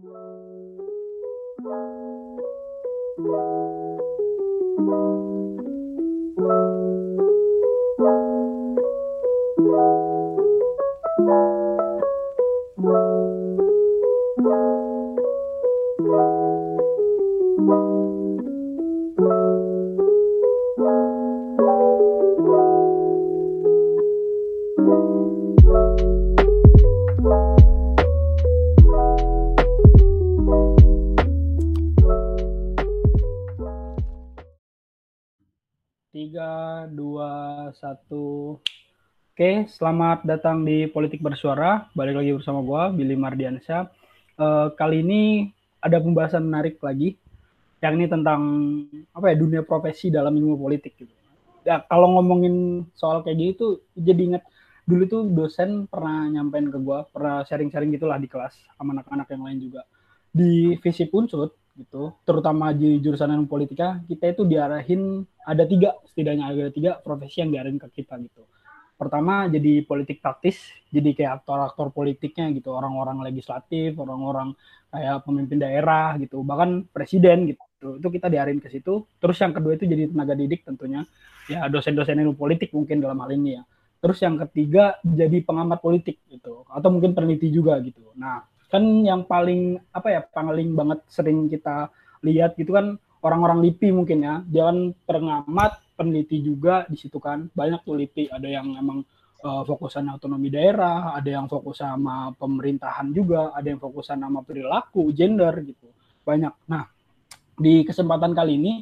Tiga, Oke, selamat datang di Politik Bersuara. Balik lagi bersama gue, Billy Mardiansyah. Uh, kali ini ada pembahasan menarik lagi, yang ini tentang apa ya dunia profesi dalam ilmu politik gitu. Ya, kalau ngomongin soal kayak gitu, jadi inget dulu tuh dosen pernah nyampein ke gue, pernah sharing-sharing gitulah di kelas sama anak-anak yang lain juga. Di visi unsut gitu, terutama di jurusan ilmu politika, kita itu diarahin ada tiga, setidaknya ada tiga profesi yang diarahin ke kita gitu pertama jadi politik taktis jadi kayak aktor-aktor politiknya gitu orang-orang legislatif orang-orang kayak pemimpin daerah gitu bahkan presiden gitu. Itu kita diarin ke situ. Terus yang kedua itu jadi tenaga didik tentunya. Ya dosen-dosen ilmu politik mungkin dalam hal ini ya. Terus yang ketiga jadi pengamat politik gitu atau mungkin peneliti juga gitu. Nah kan yang paling apa ya paling banget sering kita lihat gitu kan orang-orang LIPI mungkin ya. Dia kan pengamat peneliti juga di situ kan. Banyak tuh LIPI. Ada yang emang uh, fokusan otonomi daerah ada yang fokus sama pemerintahan juga ada yang fokus sama perilaku gender gitu. Banyak. Nah di kesempatan kali ini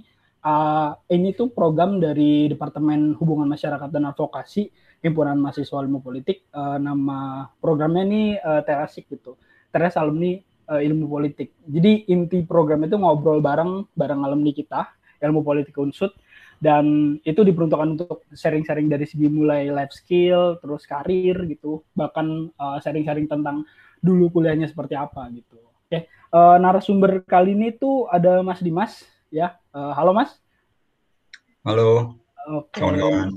uh, ini tuh program dari Departemen Hubungan Masyarakat dan Advokasi Himpunan Mahasiswa Ilmu Politik. Uh, nama programnya ini uh, Terasik gitu. Teras Alumni uh, Ilmu Politik. Jadi inti program itu ngobrol bareng bareng alumni kita ilmu politik unsut. Dan itu diperuntukkan untuk sharing-sharing dari segi mulai life skill terus karir gitu. Bahkan uh, sharing-sharing tentang dulu kuliahnya seperti apa gitu. Oke uh, narasumber kali ini tuh ada Mas Dimas ya. Uh, halo Mas. Halo. Oke. Okay.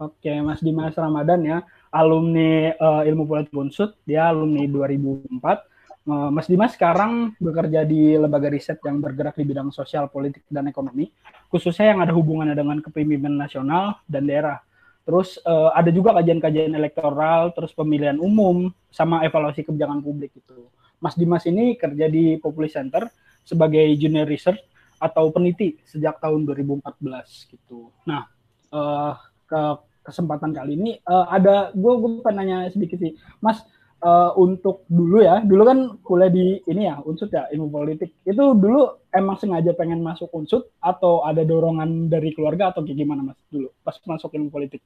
oke Mas Dimas Ramadan ya. Alumni uh, ilmu politik unsut dia alumni 2004 Eh, Mas Dimas sekarang bekerja di lembaga riset yang bergerak di bidang sosial, politik, dan ekonomi, khususnya yang ada hubungannya dengan kepemimpinan nasional dan daerah. Terus uh, ada juga kajian-kajian elektoral, terus pemilihan umum, sama evaluasi kebijakan publik itu. Mas Dimas ini kerja di Populi Center sebagai junior research atau peneliti sejak tahun 2014 gitu. Nah, uh, ke kesempatan kali ini uh, ada gue gue nanya sedikit sih, Mas uh, untuk dulu ya, dulu kan kuliah di ini ya, unsut ya, ilmu politik. Itu dulu emang sengaja pengen masuk unsut atau ada dorongan dari keluarga atau kayak gimana mas dulu pas masuk ilmu politik?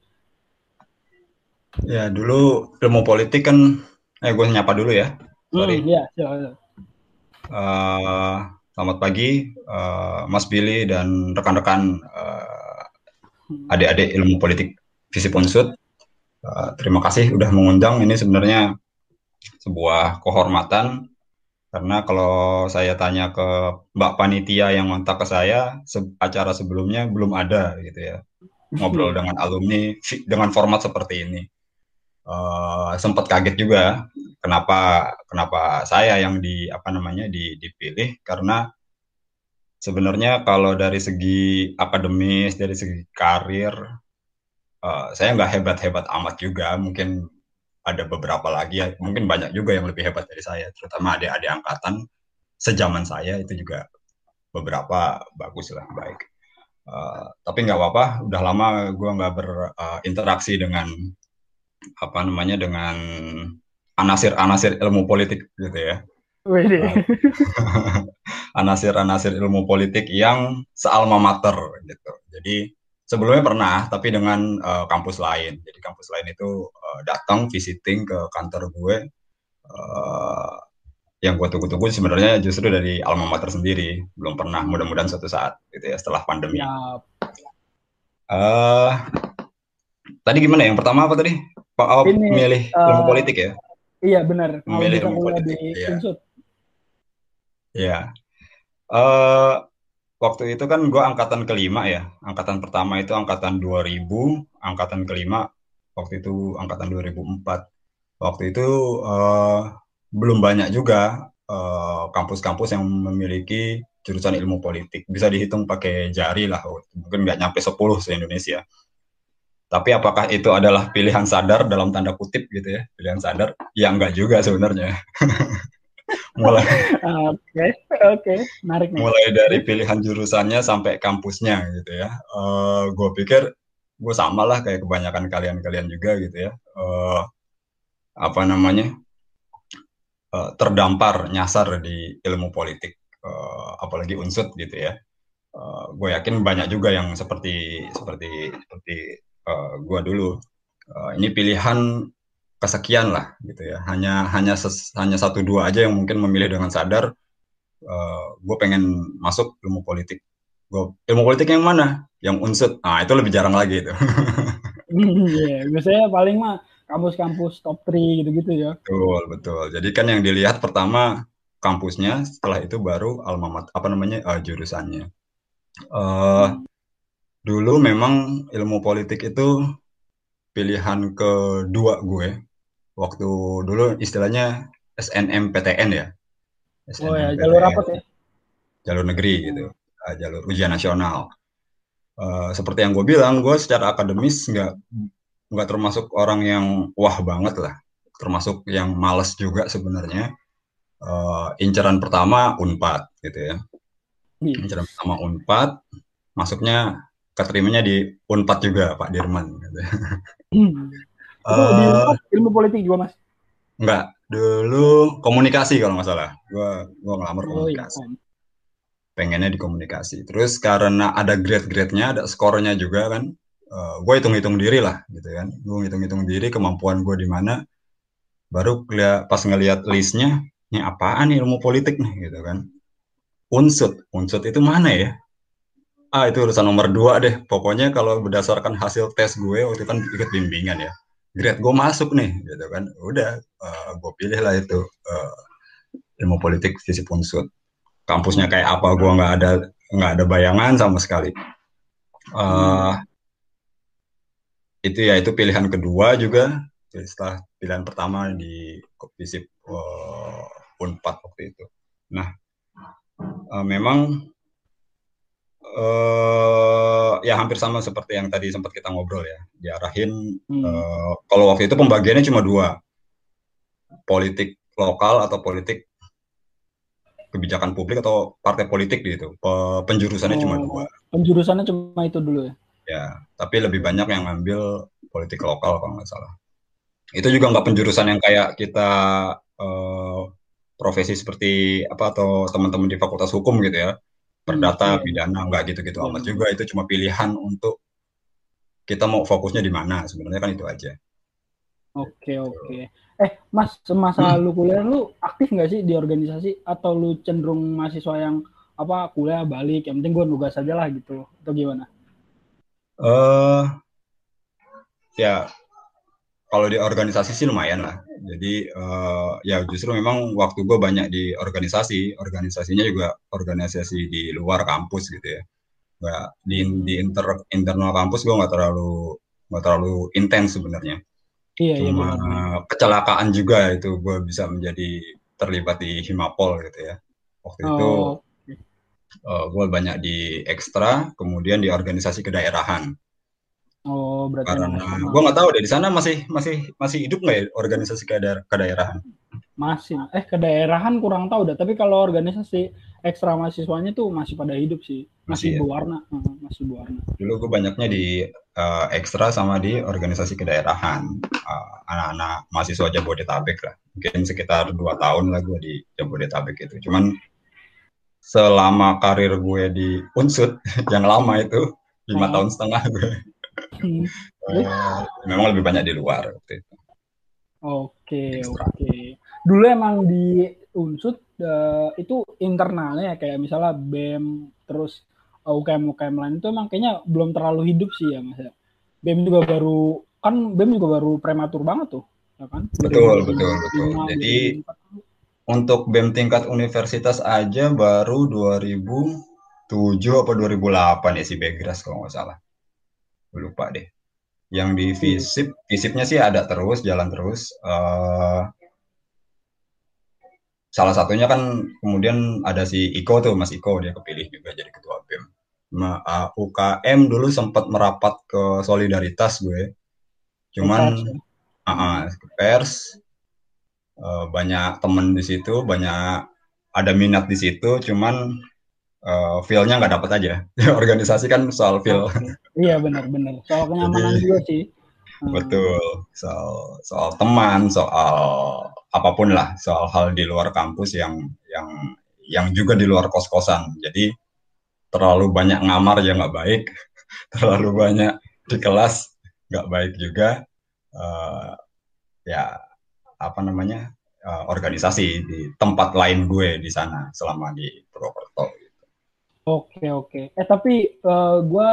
Ya dulu ilmu politik kan, eh gue nyapa dulu ya. Sorry. Hmm, ya, silakan. Uh, selamat pagi, uh, Mas Billy dan rekan-rekan uh, adik-adik ilmu politik Visip Unsut. Uh, terima kasih udah mengundang. Ini sebenarnya sebuah kehormatan. Karena kalau saya tanya ke Mbak Panitia yang ngontak ke saya se acara sebelumnya belum ada gitu ya. Ngobrol dengan alumni dengan format seperti ini. Uh, sempat kaget juga kenapa kenapa saya yang di apa namanya di, dipilih. Karena sebenarnya kalau dari segi akademis dari segi karir uh, saya nggak hebat-hebat amat juga. Mungkin ada beberapa lagi ya mungkin banyak juga yang lebih hebat dari saya terutama adik-adik angkatan. Sejaman saya itu juga beberapa bagus lah baik. Uh, tapi nggak apa-apa udah lama gue nggak berinteraksi uh, dengan apa namanya dengan anasir-anasir ilmu politik gitu ya. Anasir-anasir ilmu politik yang sealma mater gitu. Jadi sebelumnya pernah tapi dengan uh, kampus lain. Jadi kampus lain itu uh, datang visiting ke kantor gue uh, yang gue tunggu-tunggu sebenarnya justru dari alma mater sendiri. Belum pernah mudah-mudahan suatu saat gitu ya setelah pandemi. Ya. uh, tadi gimana? Yang pertama apa tadi? Pak oh, Ini, milih uh, ilmu politik ya? iya benar. Memilih ilmu politik ya. ya uh, waktu itu kan gue angkatan kelima ya. Angkatan pertama itu angkatan 2000, angkatan kelima waktu itu angkatan 2004. Waktu itu uh, belum banyak juga kampus-kampus yang memiliki jurusan ilmu politik. Bisa dihitung pakai jari lah, mungkin nggak nyampe 10 se-Indonesia. Tapi apakah itu adalah pilihan sadar dalam tanda kutip gitu ya? Pilihan sadar? Ya enggak juga sebenarnya. mulai. Oke oke. Menarik mulai dari pilihan jurusannya sampai kampusnya gitu ya. Uh, gue pikir gue sama lah kayak kebanyakan kalian-kalian juga gitu ya. Uh, apa namanya? Uh, terdampar nyasar di ilmu politik uh, apalagi unsut gitu ya. Uh, gue yakin banyak juga yang seperti seperti seperti uh, eh, gue dulu. Uh, ini pilihan kesekian lah gitu ya hanya hanya ses, hanya satu dua aja yang mungkin memilih dengan sadar uh, eh, gue pengen masuk ilmu politik gue ilmu politik yang mana yang unsut nah itu lebih jarang lagi itu Iya, yeah, biasanya paling mah kampus-kampus top 3 gitu-gitu ya. Betul, betul. Jadi kan yang dilihat pertama kampusnya, setelah itu baru alma mater, apa namanya uh, jurusannya. Uh, Dulu memang ilmu politik itu pilihan kedua gue. Waktu dulu istilahnya SNMPTN ya. SNMPTN, oh ya, jalur rapot ya? Jalur negeri gitu, uh, jalur ujian nasional. Uh, seperti yang gue bilang, gue secara akademis nggak nggak termasuk orang yang wah banget lah, termasuk yang males juga sebenarnya. Uh, inceran pertama Unpad gitu ya. Hmm. Inceran pertama Unpad, masuknya keterimanya di Unpad juga Pak Dirman. Hmm. Uh, di ilmu politik juga mas? Enggak, dulu komunikasi kalau nggak salah. Gua gua ngelamar oh, komunikasi. Iya. Pengennya di komunikasi. Terus karena ada grade-grade-nya, ada skornya juga kan. Uh, gue hitung-hitung diri lah gitu kan. Gue hitung-hitung diri kemampuan gue di mana. Baru pas ngelihat listnya, ini apaan nih ilmu politik nih gitu kan. Unsut, unsut itu mana ya? ah itu urusan nomor dua deh pokoknya kalau berdasarkan hasil tes gue waktu itu kan ikut bimbingan ya grade gue masuk nih gitu kan. Udah uh, gue pilih lah itu uh, ilmu politik visi punsut. Kampusnya kayak apa gue nggak ada nggak ada bayangan sama sekali. Uh, itu ya itu pilihan kedua juga. Setelah pilihan pertama di visip uh, unpad waktu itu. Nah uh, memang uh, ya hampir sama seperti yang tadi sempat kita ngobrol ya diarahin. Hmm. uh, kalau waktu itu pembagiannya cuma dua politik lokal atau politik kebijakan publik atau partai politik gitu. Penjurusannya oh, cuma dua. penjurusannya cuma itu dulu ya? Ya tapi lebih banyak yang ngambil politik lokal kalau nggak salah. Itu juga nggak penjurusan yang kayak kita uh, profesi seperti apa atau teman-teman di fakultas hukum gitu ya perdata, hmm, pidana, enggak gitu-gitu hmm. amat juga. Itu cuma pilihan untuk kita mau fokusnya di mana. Sebenarnya kan itu aja. Oke oke. Eh Mas, semasa hmm. lu kuliah lu aktif nggak sih di organisasi atau lu cenderung mahasiswa yang apa kuliah balik yang penting gue nugas aja lah gitu atau gimana? Eh uh, ya kalau di organisasi sih lumayan lah. Jadi uh, ya justru memang waktu gue banyak di organisasi, organisasinya juga organisasi di luar kampus gitu ya. Gak, di di inter internal kampus gue nggak terlalu nggak terlalu intens sebenarnya. Iya, iya Cuma iya, kecelakaan juga itu gue bisa menjadi terlibat di Himapol gitu ya. Waktu oh. itu uh, gue banyak di ekstra, kemudian di organisasi kedaerahan. Oh, berarti karena gue nggak tahu deh di sana masih masih masih hidup nggak ya organisasi ke kedaerahan? Masih, eh kedaerahan kurang tahu deh. Tapi kalau organisasi ekstra mahasiswanya tuh masih pada hidup sih, masih, masih ya? berwarna, masih berwarna. Dulu gue banyaknya di uh, ekstra sama di organisasi kedaerahan, uh, anak-anak mahasiswa Jabodetabek lah. Mungkin sekitar dua tahun lah gue di Jabodetabek itu. Cuman selama karir gue di Unsut yang lama itu lima oh. tahun setengah gue uh, memang lebih banyak di luar waktu itu. Oke, oke. Dulu emang di Unsut uh, itu internalnya kayak misalnya BEM terus UKM UKM lain itu emang kayaknya belum terlalu hidup sih ya Mas ya. BEM juga baru kan BEM juga baru prematur banget tuh, ya kan? Betul, betul, betul. Jadi untuk BEM tingkat universitas aja baru 2007 apa 2008 ya si Begras kalau nggak salah lupa deh yang di visip visipnya sih ada terus jalan terus uh, salah satunya kan kemudian ada si Iko tuh Mas Iko dia kepilih juga jadi ketua BEM. Ma, uh, UKM dulu sempat merapat ke solidaritas gue. Cuman uh, uh, ke pers uh, banyak temen di situ, banyak ada minat di situ, cuman uh, feel-nya nggak dapat aja. Organisasi kan soal feel. iya benar-benar soal kenyamanan Jadi, juga sih. Hmm. Betul, soal soal teman, soal apa pun lah, soal hal di luar kampus yang yang yang juga di luar kos-kosan. Jadi terlalu banyak ngamar ya nggak baik, terlalu banyak di kelas nggak baik juga. Uh, ya apa namanya uh, organisasi di tempat lain gue di sana selama di Purwokerto. Oke oke. Eh tapi uh, gue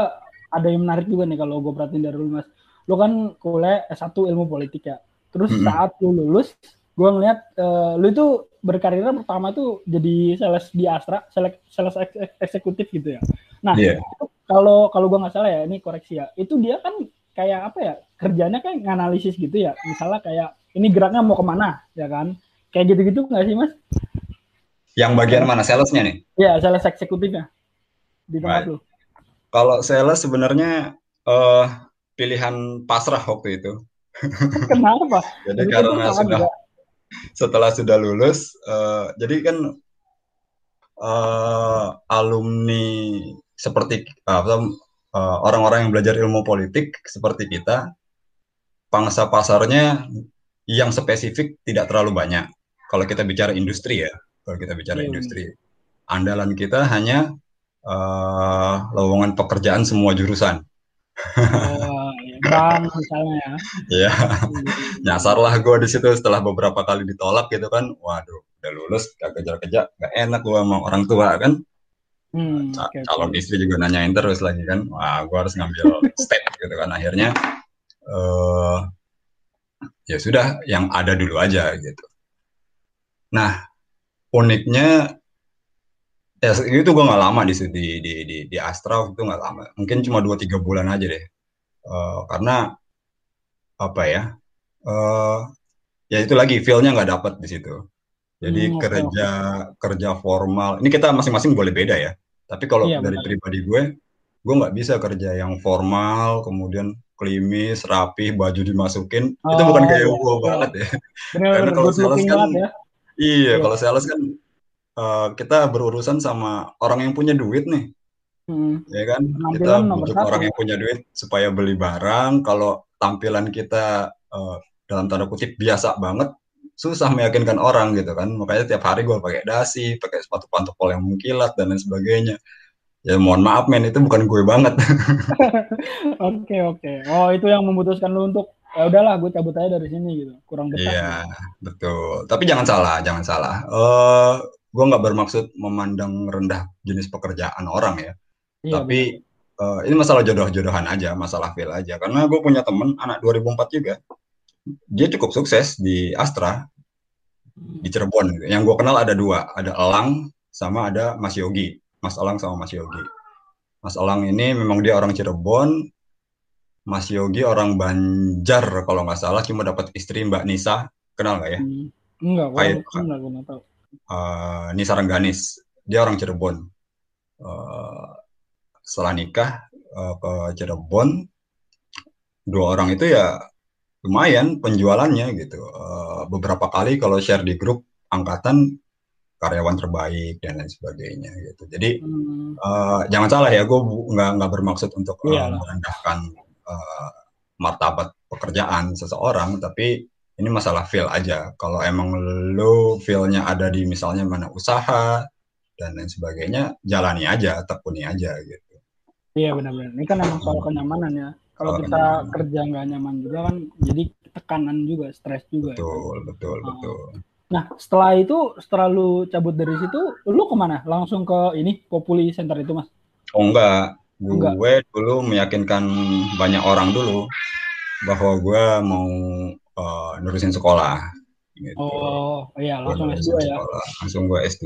ada yang menarik juga nih kalau gue perhatiin dari lu mas lu kan kuliah S1 ilmu politik ya. Terus mm -hmm. saat lu lulus, gue ngeliat uh, lu itu berkarir pertama tuh jadi sales di Astra, sales, sales ek, ek, eksekutif gitu ya. Nah, yeah. kalau kalau gue nggak salah ya, ini koreksi ya. Itu dia kan kayak apa ya? Kerjanya kayak nganalisis gitu ya. Misalnya kayak ini geraknya mau ke mana, ya kan? Kayak gitu-gitu nggak sih mas? Yang bagian mana salesnya nih? Iya, sales eksekutifnya di tempat right. lu. Kalau sales sebenarnya uh, pilihan pasrah waktu itu. Kenapa? jadi jadi karena sudah juga. setelah sudah lulus, uh, jadi kan uh, alumni seperti uh, orang-orang yang belajar ilmu politik seperti kita, pangsa pasarnya yang spesifik tidak terlalu banyak. Kalau kita bicara industri ya, kalau kita bicara hmm. industri, andalan kita hanya uh, lowongan pekerjaan semua jurusan. Oh, bank misalnya ya. Iya. Nyasar lah gue di situ setelah beberapa kali ditolak gitu kan. Waduh, udah lulus gak kejar-kejar, gak enak gue sama orang tua kan. Hmm, okay, calon okay. istri juga nanyain terus lagi kan. Wah, gue harus ngambil step gitu kan. Akhirnya uh, ya sudah yang ada dulu aja gitu. Nah, uniknya ya itu gue nggak lama di di di di, di Astra itu nggak lama mungkin cuma dua tiga bulan aja deh uh, karena apa ya uh, ya itu lagi feelnya nggak dapat di situ jadi hmm, kerja okay. kerja formal ini kita masing-masing boleh beda ya tapi kalau iya, dari benar. pribadi gue gue nggak bisa kerja yang formal kemudian klimis rapi baju dimasukin oh, itu bukan kayak gue iya. banget ya bener, karena kalau sales kan ya. iya yeah. kalau sales kan uh, kita berurusan sama orang yang punya duit nih Hmm. Ya kan, kita butuh orang yang punya duit supaya beli barang. Kalau tampilan kita uh, dalam tanda kutip biasa banget, susah meyakinkan orang gitu kan. Makanya tiap hari gue pakai dasi, pakai sepatu pantopel yang mengkilat dan lain sebagainya. Ya mohon maaf men, itu bukan gue banget. Oke oke. Oh itu yang memutuskan lu untuk ya udahlah gue cabut aja dari sini gitu. Kurang betah. Iya betul. Tapi jangan salah, jangan salah. Uh, gue nggak bermaksud memandang rendah jenis pekerjaan orang ya Iya, Tapi uh, ini masalah jodoh-jodohan aja, masalah feel aja. Karena gue punya temen anak 2004 juga, dia cukup sukses di Astra di Cirebon. Yang gue kenal ada dua, ada Elang sama ada Mas Yogi. Mas Elang sama Mas Yogi. Mas Elang ini memang dia orang Cirebon, Mas Yogi orang Banjar kalau nggak salah cuma dapat istri Mbak Nisa kenal nggak ya? Hmm. Enggak, enggak, enggak tahu. Uh, Nisa Rengganis, dia orang Cirebon. Uh, setelah nikah uh, ke Cirebon dua orang itu ya lumayan penjualannya gitu uh, beberapa kali kalau share di grup angkatan karyawan terbaik dan lain sebagainya gitu jadi hmm. uh, jangan salah ya gue nggak nggak bermaksud untuk uh, merendahkan uh, martabat pekerjaan seseorang tapi ini masalah feel aja kalau emang lo feelnya ada di misalnya mana usaha dan lain sebagainya jalani aja tekuni aja gitu Iya benar-benar. Ini kan emang soal kenyamanan ya. Kalau kita kenyamanan. kerja nggak nyaman juga kan jadi tekanan juga, stres juga. Betul, ya. betul, nah. betul. Nah, setelah itu, setelah lu cabut dari situ, lu ke mana? Langsung ke ini, Populi Center itu, Mas? Oh enggak. Gue enggak. dulu meyakinkan banyak orang dulu bahwa gue mau uh, nurusin sekolah. Gitu. Oh, iya, langsung S2 ya? Sekolah. Langsung gue S2.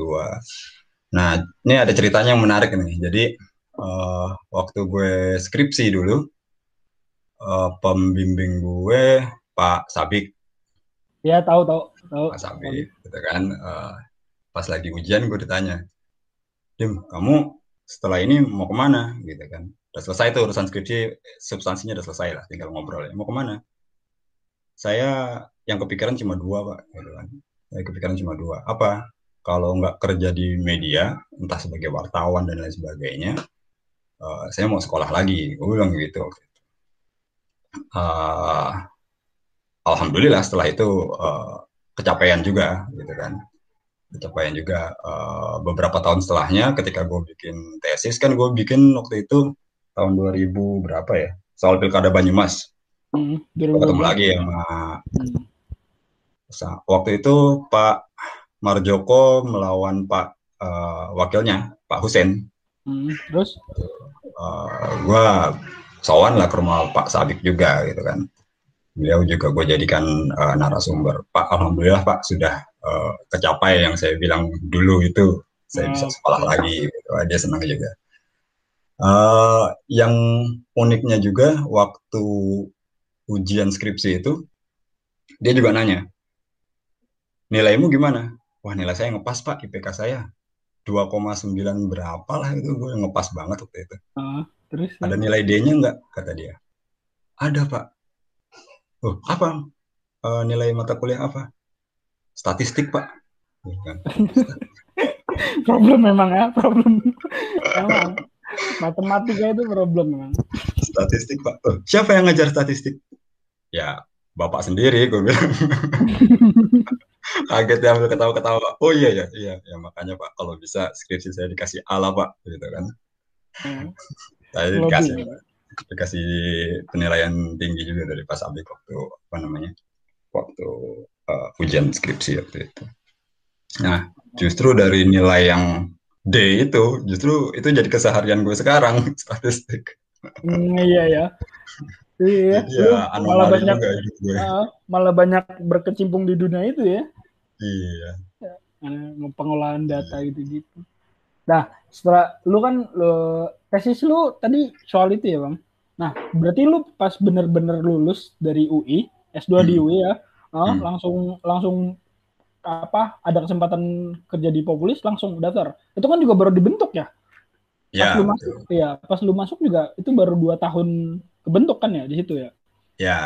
Nah, ini ada ceritanya yang menarik nih. Jadi, uh, waktu gue skripsi dulu uh, pembimbing gue Pak Sabik ya tahu tahu tahu Pak Sabik gitu kan uh, pas lagi ujian gue ditanya Dim kamu setelah ini mau ke mana gitu kan udah selesai tuh urusan skripsi substansinya udah selesai lah tinggal ngobrol ya mau ke mana saya yang kepikiran cuma dua pak gitu kan. Saya kepikiran cuma dua. Apa? Kalau nggak kerja di media entah sebagai wartawan dan lain sebagainya uh, saya mau sekolah lagi. Gue bilang gitu uh, alhamdulillah setelah itu uh, kecapaian juga gitu kan. Kecapaian juga. Uh, beberapa tahun setelahnya ketika gue bikin tesis kan gue bikin waktu itu tahun 2000 berapa ya? Soal pilkada Banyumas hmm, ketemu lagi sama hmm. waktu itu Pak Marjoko melawan Pak uh, wakilnya Pak Husen hmm, terus uh, gue sowan lah ke rumah Pak Sabik juga gitu kan beliau juga gue jadikan uh, narasumber. Pak, alhamdulillah Pak sudah uh, kecapai yang saya bilang dulu itu saya bisa hmm. sekolah lagi. Gitu. Dia senang juga. Uh, yang uniknya juga waktu ujian skripsi itu dia juga nanya nilaimu gimana? Wah nilai saya ngepas pak IPK saya 2,9 berapa lah itu gue ngepas banget waktu itu. Uh, terus? Ada nilai D-nya nggak? Kata dia. Ada pak oh apa uh, nilai mata kuliah apa statistik pak problem memang ya problem memang matematika itu problem memang statistik pak oh, siapa yang ngajar statistik ya bapak sendiri gue bilang kaget ya ketawa-ketawa oh iya ya iya ya makanya pak kalau bisa skripsi saya dikasih ala pak gitu kan hmm. saya dikasih dikasih penilaian tinggi juga dari Pak Abik waktu apa namanya waktu uh, ujian skripsi waktu itu. Nah justru dari nilai yang D itu justru itu jadi keseharian gue sekarang statistik. Mm, iya ya. Iya. Iya, malah banyak juga gue. Uh, malah banyak berkecimpung di dunia itu ya. Iya. Uh, pengolahan data gitu-gitu. Nah, setelah lu kan lu tesis lu tadi soal itu ya, Bang? Nah, berarti lu pas bener-bener lulus dari UI, S2 hmm. di UI ya, uh, hmm. langsung langsung apa ada kesempatan kerja di Populis langsung daftar. Itu kan juga baru dibentuk ya? Ya. Pas lu masuk, ya, pas lu masuk juga itu baru dua tahun kebentuk kan ya di situ ya? Ya.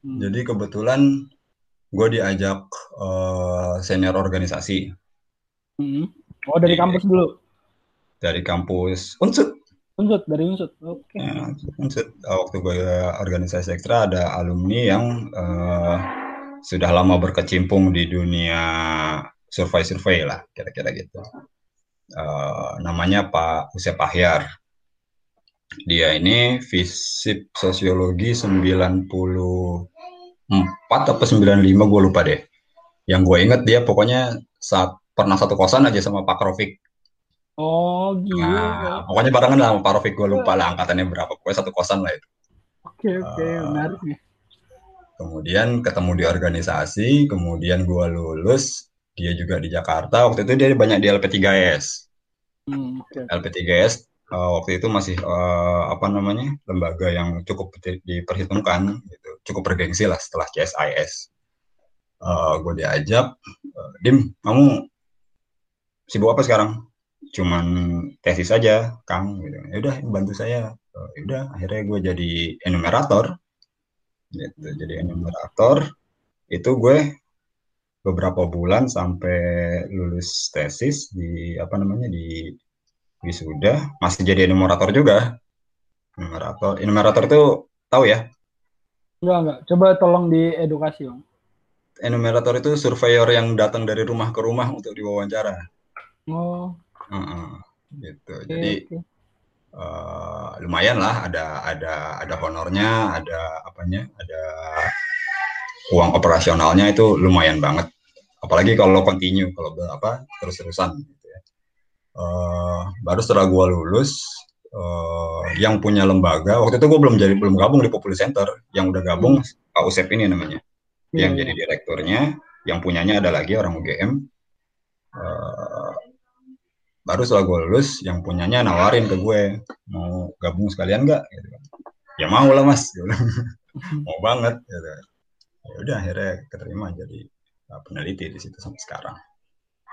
Hmm. Jadi kebetulan gue diajak uh, senior organisasi. Hmm. Oh dari di, kampus dulu? Dari kampus Unsut. Unsut dari Unsut. Oke. Okay. Ya, unsut. Eh, waktu gue organisasi ekstra ada alumni yang uh, sudah lama berkecimpung di dunia survei-survei lah, kira-kira gitu. Uh, namanya Pak Usep Ahyar. Dia ini visip sosiologi 94 atau 95 gue lupa deh. Yang gue inget dia pokoknya saat pernah satu kosan aja sama Pak Rofik Oh, gitu. Nah, pokoknya barengan lah sama Pak Rofik, gue lupa lah angkatannya berapa. Pokoknya satu kosan lah itu. Oke, oke, okay, uh, menarik nih. Kemudian ketemu di organisasi, kemudian gue lulus, dia juga di Jakarta. Waktu itu dia banyak di LP3S. Hmm, okay. LP3S uh, eh, waktu itu masih uh, apa namanya lembaga yang cukup diperhitungkan, gitu. cukup bergengsi lah setelah CSIS. Uh, gue diajak, uh, Dim, kamu sibuk apa sekarang? cuman tesis saja Kang gitu ya udah bantu saya ya udah akhirnya gue jadi enumerator gitu jadi enumerator itu gue beberapa bulan sampai lulus tesis di apa namanya di wisuda masih jadi enumerator juga enumerator enumerator itu tahu ya enggak enggak coba tolong diedukasi om enumerator itu surveyor yang datang dari rumah ke rumah untuk diwawancara oh Uh, gitu. Okay, Jadi okay. Uh, lumayan lah ada ada ada honornya, ada apanya, ada uang operasionalnya itu lumayan banget. Apalagi kalau continue, kalau apa terus-terusan. Uh, baru setelah gue lulus, uh, yang punya lembaga waktu itu gue belum jadi belum gabung di Populi Center, yang udah gabung hmm. Pak Usep ini namanya, yeah, yang yeah. jadi direkturnya, yang punyanya ada lagi orang UGM. Uh, baru setelah gue lulus yang punyanya nawarin ke gue mau gabung sekalian nggak gitu kan ya mau lah mas gitu. mau banget gitu. ya udah akhirnya keterima jadi peneliti di situ sampai sekarang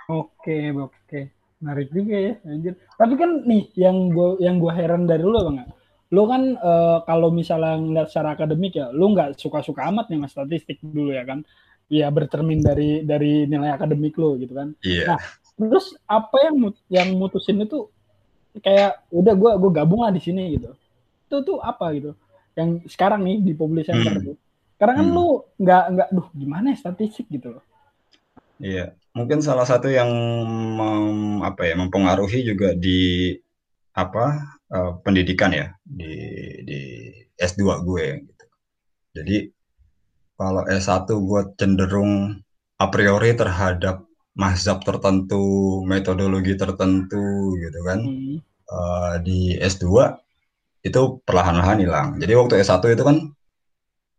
Oke, oke. Menarik juga ya, anjir. Tapi kan nih yang gue yang gua heran dari lu bang, lu kan uh, kalau misalnya ngeliat secara akademik ya, lu nggak suka-suka amat nih mas statistik dulu ya kan? Iya bercermin dari dari nilai akademik lu gitu kan. Iya. Yeah. Nah, terus apa yang yang mutusin itu kayak udah gue gue gabung lah di sini gitu. Itu tuh apa gitu? Yang sekarang nih di publish center hmm. tuh. Karena kan hmm. lu nggak nggak, duh gimana ya statistik gitu loh. Iya, mungkin salah satu yang mem, apa ya mempengaruhi juga di apa uh, pendidikan ya di di S2 gue gitu. Jadi kalau S1 gue cenderung a priori terhadap mazhab tertentu, metodologi tertentu gitu kan. Hmm. Uh, di S2 itu perlahan-lahan hilang. Jadi waktu S1 itu kan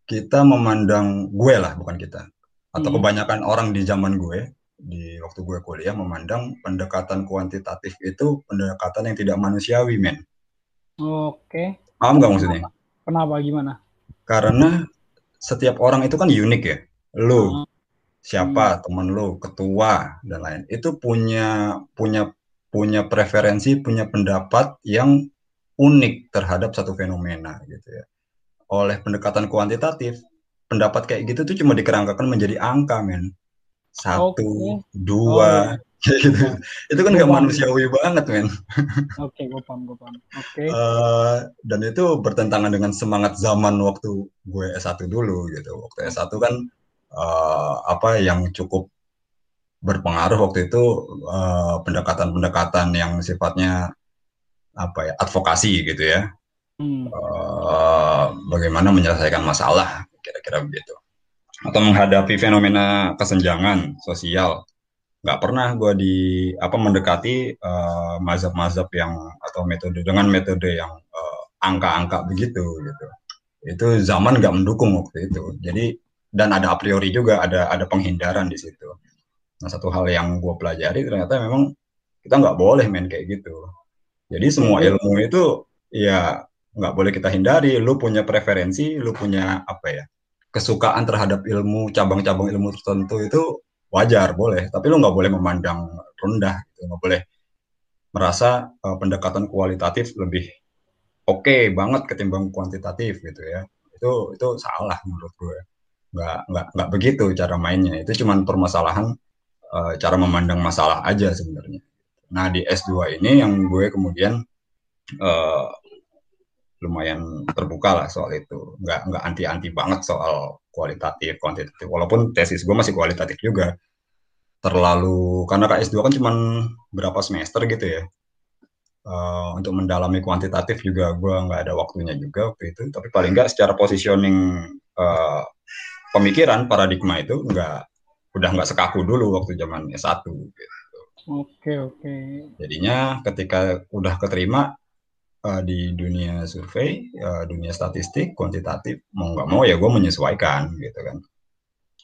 kita memandang gue lah, bukan kita. Atau hmm. kebanyakan orang di zaman gue, di waktu gue kuliah memandang pendekatan kuantitatif itu pendekatan yang tidak manusiawi, men. Oke. Paham nggak maksudnya? Kenapa? Gimana? Karena setiap orang itu kan unik ya. Lo, hmm. siapa hmm. temen lo, ketua dan lain. Itu punya punya punya preferensi, punya pendapat yang unik terhadap satu fenomena gitu ya oleh pendekatan kuantitatif pendapat kayak gitu tuh cuma dikerangkakan menjadi angka men satu okay. dua oh. gitu itu kan nggak manusiawi banget men oke okay, gue paham gue paham oke okay. uh, eh, dan itu bertentangan dengan semangat zaman waktu gue S1 dulu gitu waktu S1 kan uh, apa yang cukup berpengaruh waktu itu eh, pendekatan-pendekatan uh, yang sifatnya apa ya advokasi gitu ya hmm. uh, bagaimana menyelesaikan masalah kira-kira begitu atau menghadapi fenomena kesenjangan sosial. Nggak pernah gue di apa mendekati uh, mazhab-mazhab yang atau metode dengan metode yang uh, angka-angka begitu gitu. Itu zaman nggak mendukung waktu itu. Jadi dan ada a priori juga ada ada penghindaran di situ. Nah satu hal yang gue pelajari ternyata memang kita nggak boleh main kayak gitu. Jadi semua ilmu itu ya nggak boleh kita hindari. Lu punya preferensi, lu punya apa ya kesukaan terhadap ilmu cabang-cabang ilmu tertentu itu wajar boleh. Tapi lu nggak boleh memandang rendah, gitu. nggak boleh merasa uh, pendekatan kualitatif lebih oke okay banget ketimbang kuantitatif gitu ya. Itu itu salah menurut gue. Nggak nggak nggak begitu cara mainnya. Itu cuma permasalahan uh, cara memandang masalah aja sebenarnya. Nah di S2 ini yang gue kemudian uh, lumayan terbuka lah soal itu. Nggak nggak anti anti banget soal kualitatif kuantitatif. Walaupun tesis gue masih kualitatif juga. Terlalu karena KS2 kan cuma berapa semester gitu ya. Uh, untuk mendalami kuantitatif juga gue nggak ada waktunya juga waktu itu. Tapi paling nggak secara positioning uh, pemikiran paradigma itu nggak udah nggak sekaku dulu waktu zaman S1 gitu. Oke oke. Jadinya ketika udah keterima uh, di dunia survei, uh, dunia statistik, kuantitatif, mau nggak mau ya gue menyesuaikan gitu kan,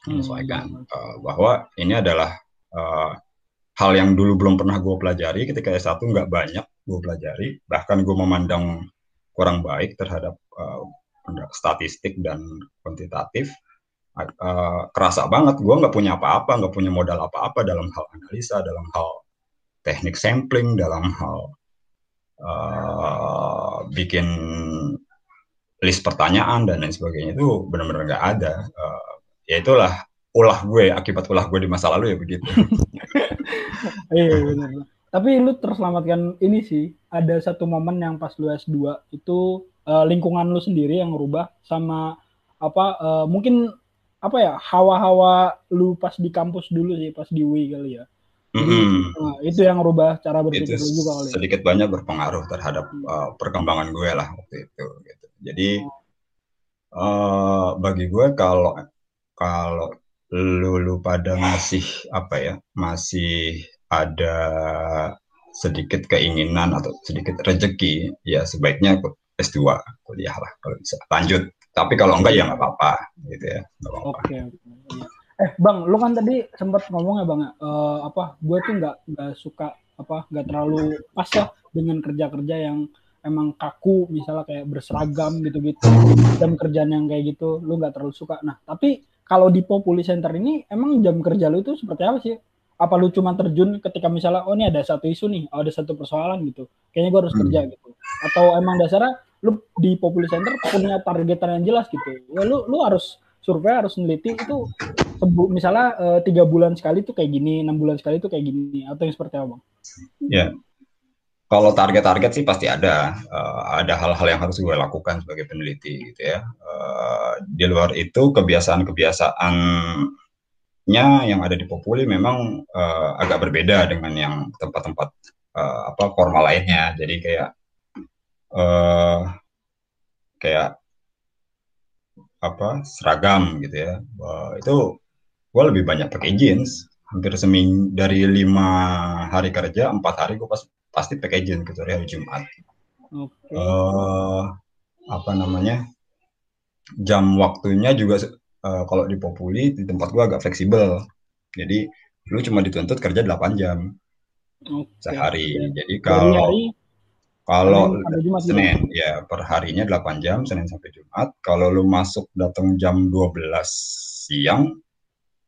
menyesuaikan uh, bahwa ini adalah uh, hal yang dulu belum pernah gue pelajari ketika S1 nggak banyak gue pelajari, bahkan gue memandang kurang baik terhadap uh, statistik dan kuantitatif. Uh, kerasa banget gue nggak punya apa-apa, nggak punya modal apa-apa dalam hal analisa, dalam hal teknik sampling, dalam hal uh, bikin list pertanyaan dan lain sebagainya itu benar-benar nggak ada. Uh, ya itulah ulah gue, akibat ulah gue di masa lalu ya begitu. iya benar. Tapi lu terselamatkan ini sih, ada satu momen yang pas lu S2 itu uh, lingkungan lu sendiri yang merubah sama apa uh, mungkin apa ya hawa-hawa lu pas di kampus dulu sih pas di UI kali ya Mm-hmm. Nah, itu yang merubah cara berpikir itu juga kali. Sedikit banyak berpengaruh terhadap uh, perkembangan gue lah waktu itu. Gitu. Jadi uh, bagi gue kalau kalau lu, lu pada masih apa ya masih ada sedikit keinginan atau sedikit rezeki ya sebaiknya S2 kuliah lah kalau bisa lanjut tapi kalau enggak ya nggak apa-apa gitu ya oke okay, okay. Eh bang, lu kan tadi sempat ngomong ya bang, uh, apa? Gue tuh nggak nggak suka apa, nggak terlalu pas ya dengan kerja-kerja yang emang kaku, misalnya kayak berseragam gitu-gitu, jam kerjaan yang kayak gitu, lu nggak terlalu suka. Nah, tapi kalau di Populi Center ini emang jam kerja lu itu seperti apa sih? apa lu cuma terjun ketika misalnya oh ini ada satu isu nih oh, ada satu persoalan gitu kayaknya gue harus hmm. kerja gitu atau emang dasarnya lu di Populi Center punya targetan yang jelas gitu ya lu lu harus survei harus meneliti itu sebu, misalnya uh, tiga bulan sekali tuh kayak gini enam bulan sekali tuh kayak gini atau yang seperti apa? Ya. Kalau target-target sih pasti ada uh, ada hal-hal yang harus gue lakukan sebagai peneliti gitu ya. Uh, di luar itu kebiasaan-kebiasaannya yang ada di Populi memang uh, agak berbeda dengan yang tempat-tempat uh, apa formal lainnya. Jadi kayak uh, kayak apa seragam gitu ya. Uh, itu gue lebih banyak pakai jeans. Hampir seming dari lima hari kerja empat hari gue pas, pasti pakai jeans gitu hari Jumat. Okay. uh, eh, apa namanya jam waktunya juga uh, kalau di Populi di tempat gue agak fleksibel. Jadi lu cuma dituntut kerja 8 jam. Okay. sehari. Jadi kalau kalau Senin, Senin ya per harinya 8 jam Senin sampai Jumat. Kalau lu masuk datang jam 12 siang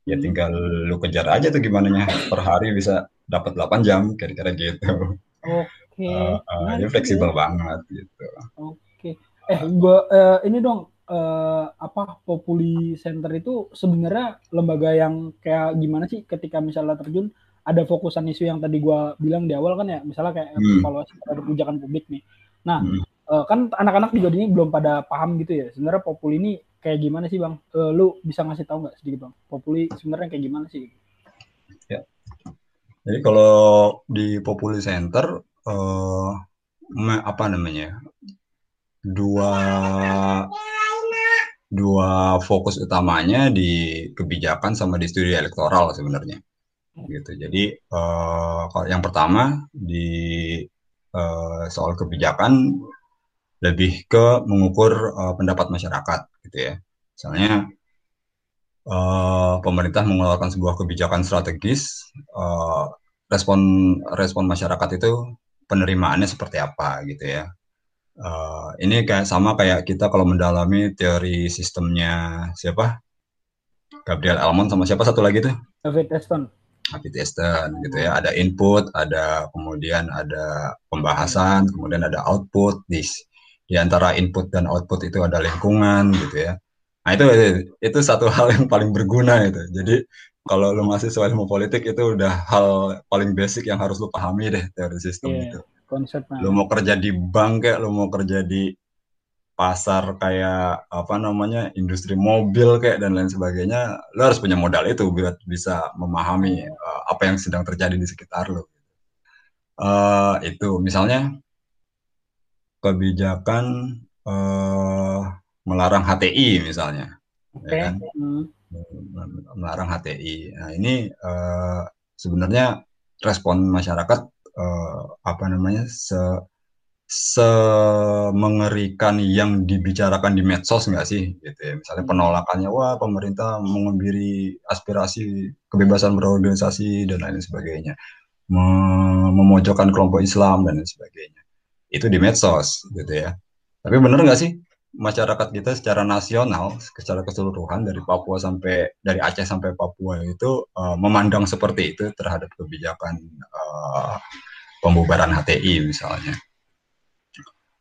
ya hmm. tinggal lu kejar aja tuh gimana nya per hari bisa dapat 8 jam kira-kira gitu. Oke. Okay. Uh, uh, ya fleksibel banget gitu. Oke. Okay. Eh gua uh, ini dong uh, apa Populi Center itu sebenarnya lembaga yang kayak gimana sih ketika misalnya terjun ada fokusan isu yang tadi gue bilang di awal kan ya misalnya kayak hmm. evaluasi terhadap kebijakan publik nih nah hmm. uh, kan anak-anak juga ini belum pada paham gitu ya sebenarnya populi ini kayak gimana sih bang? Uh, lu bisa ngasih tahu nggak sedikit bang? Populi sebenarnya kayak gimana sih? Ya. Jadi kalau di populi center uh, apa namanya dua dua fokus utamanya di kebijakan sama di studi elektoral sebenarnya. Gitu. Jadi uh, yang pertama di uh, soal kebijakan lebih ke mengukur uh, pendapat masyarakat gitu ya. Misalnya uh, pemerintah mengeluarkan sebuah kebijakan strategis, uh, respon respon masyarakat itu penerimaannya seperti apa gitu ya. Uh, ini kayak sama kayak kita kalau mendalami teori sistemnya siapa? Gabriel Almond sama siapa satu lagi tuh? David Eston. API testen gitu ya. Ada input, ada kemudian ada pembahasan, kemudian ada output. Di, di antara input dan output itu ada lingkungan gitu ya. Nah itu itu satu hal yang paling berguna itu. Jadi kalau lu masih soal ilmu politik itu udah hal paling basic yang harus lu pahami deh teori sistem yeah, itu. Konsepnya. Lu mau kerja di bank kayak lu mau kerja di pasar kayak apa namanya industri mobil kayak dan lain sebagainya lo harus punya modal itu biar bisa memahami uh, apa yang sedang terjadi di sekitar lo uh, itu misalnya kebijakan uh, melarang HTI misalnya okay. ya kan? Hmm. melarang HTI nah ini uh, sebenarnya respon masyarakat uh, apa namanya se semengerikan yang dibicarakan di medsos nggak sih gitu ya misalnya hmm. penolakannya wah pemerintah mengebiri aspirasi kebebasan berorganisasi dan lain sebagainya memojokkan kelompok Islam dan lain sebagainya itu di medsos gitu ya tapi benar nggak sih masyarakat kita secara nasional secara keseluruhan dari Papua sampai dari Aceh sampai Papua itu uh, memandang seperti itu terhadap kebijakan uh, pembubaran HTI misalnya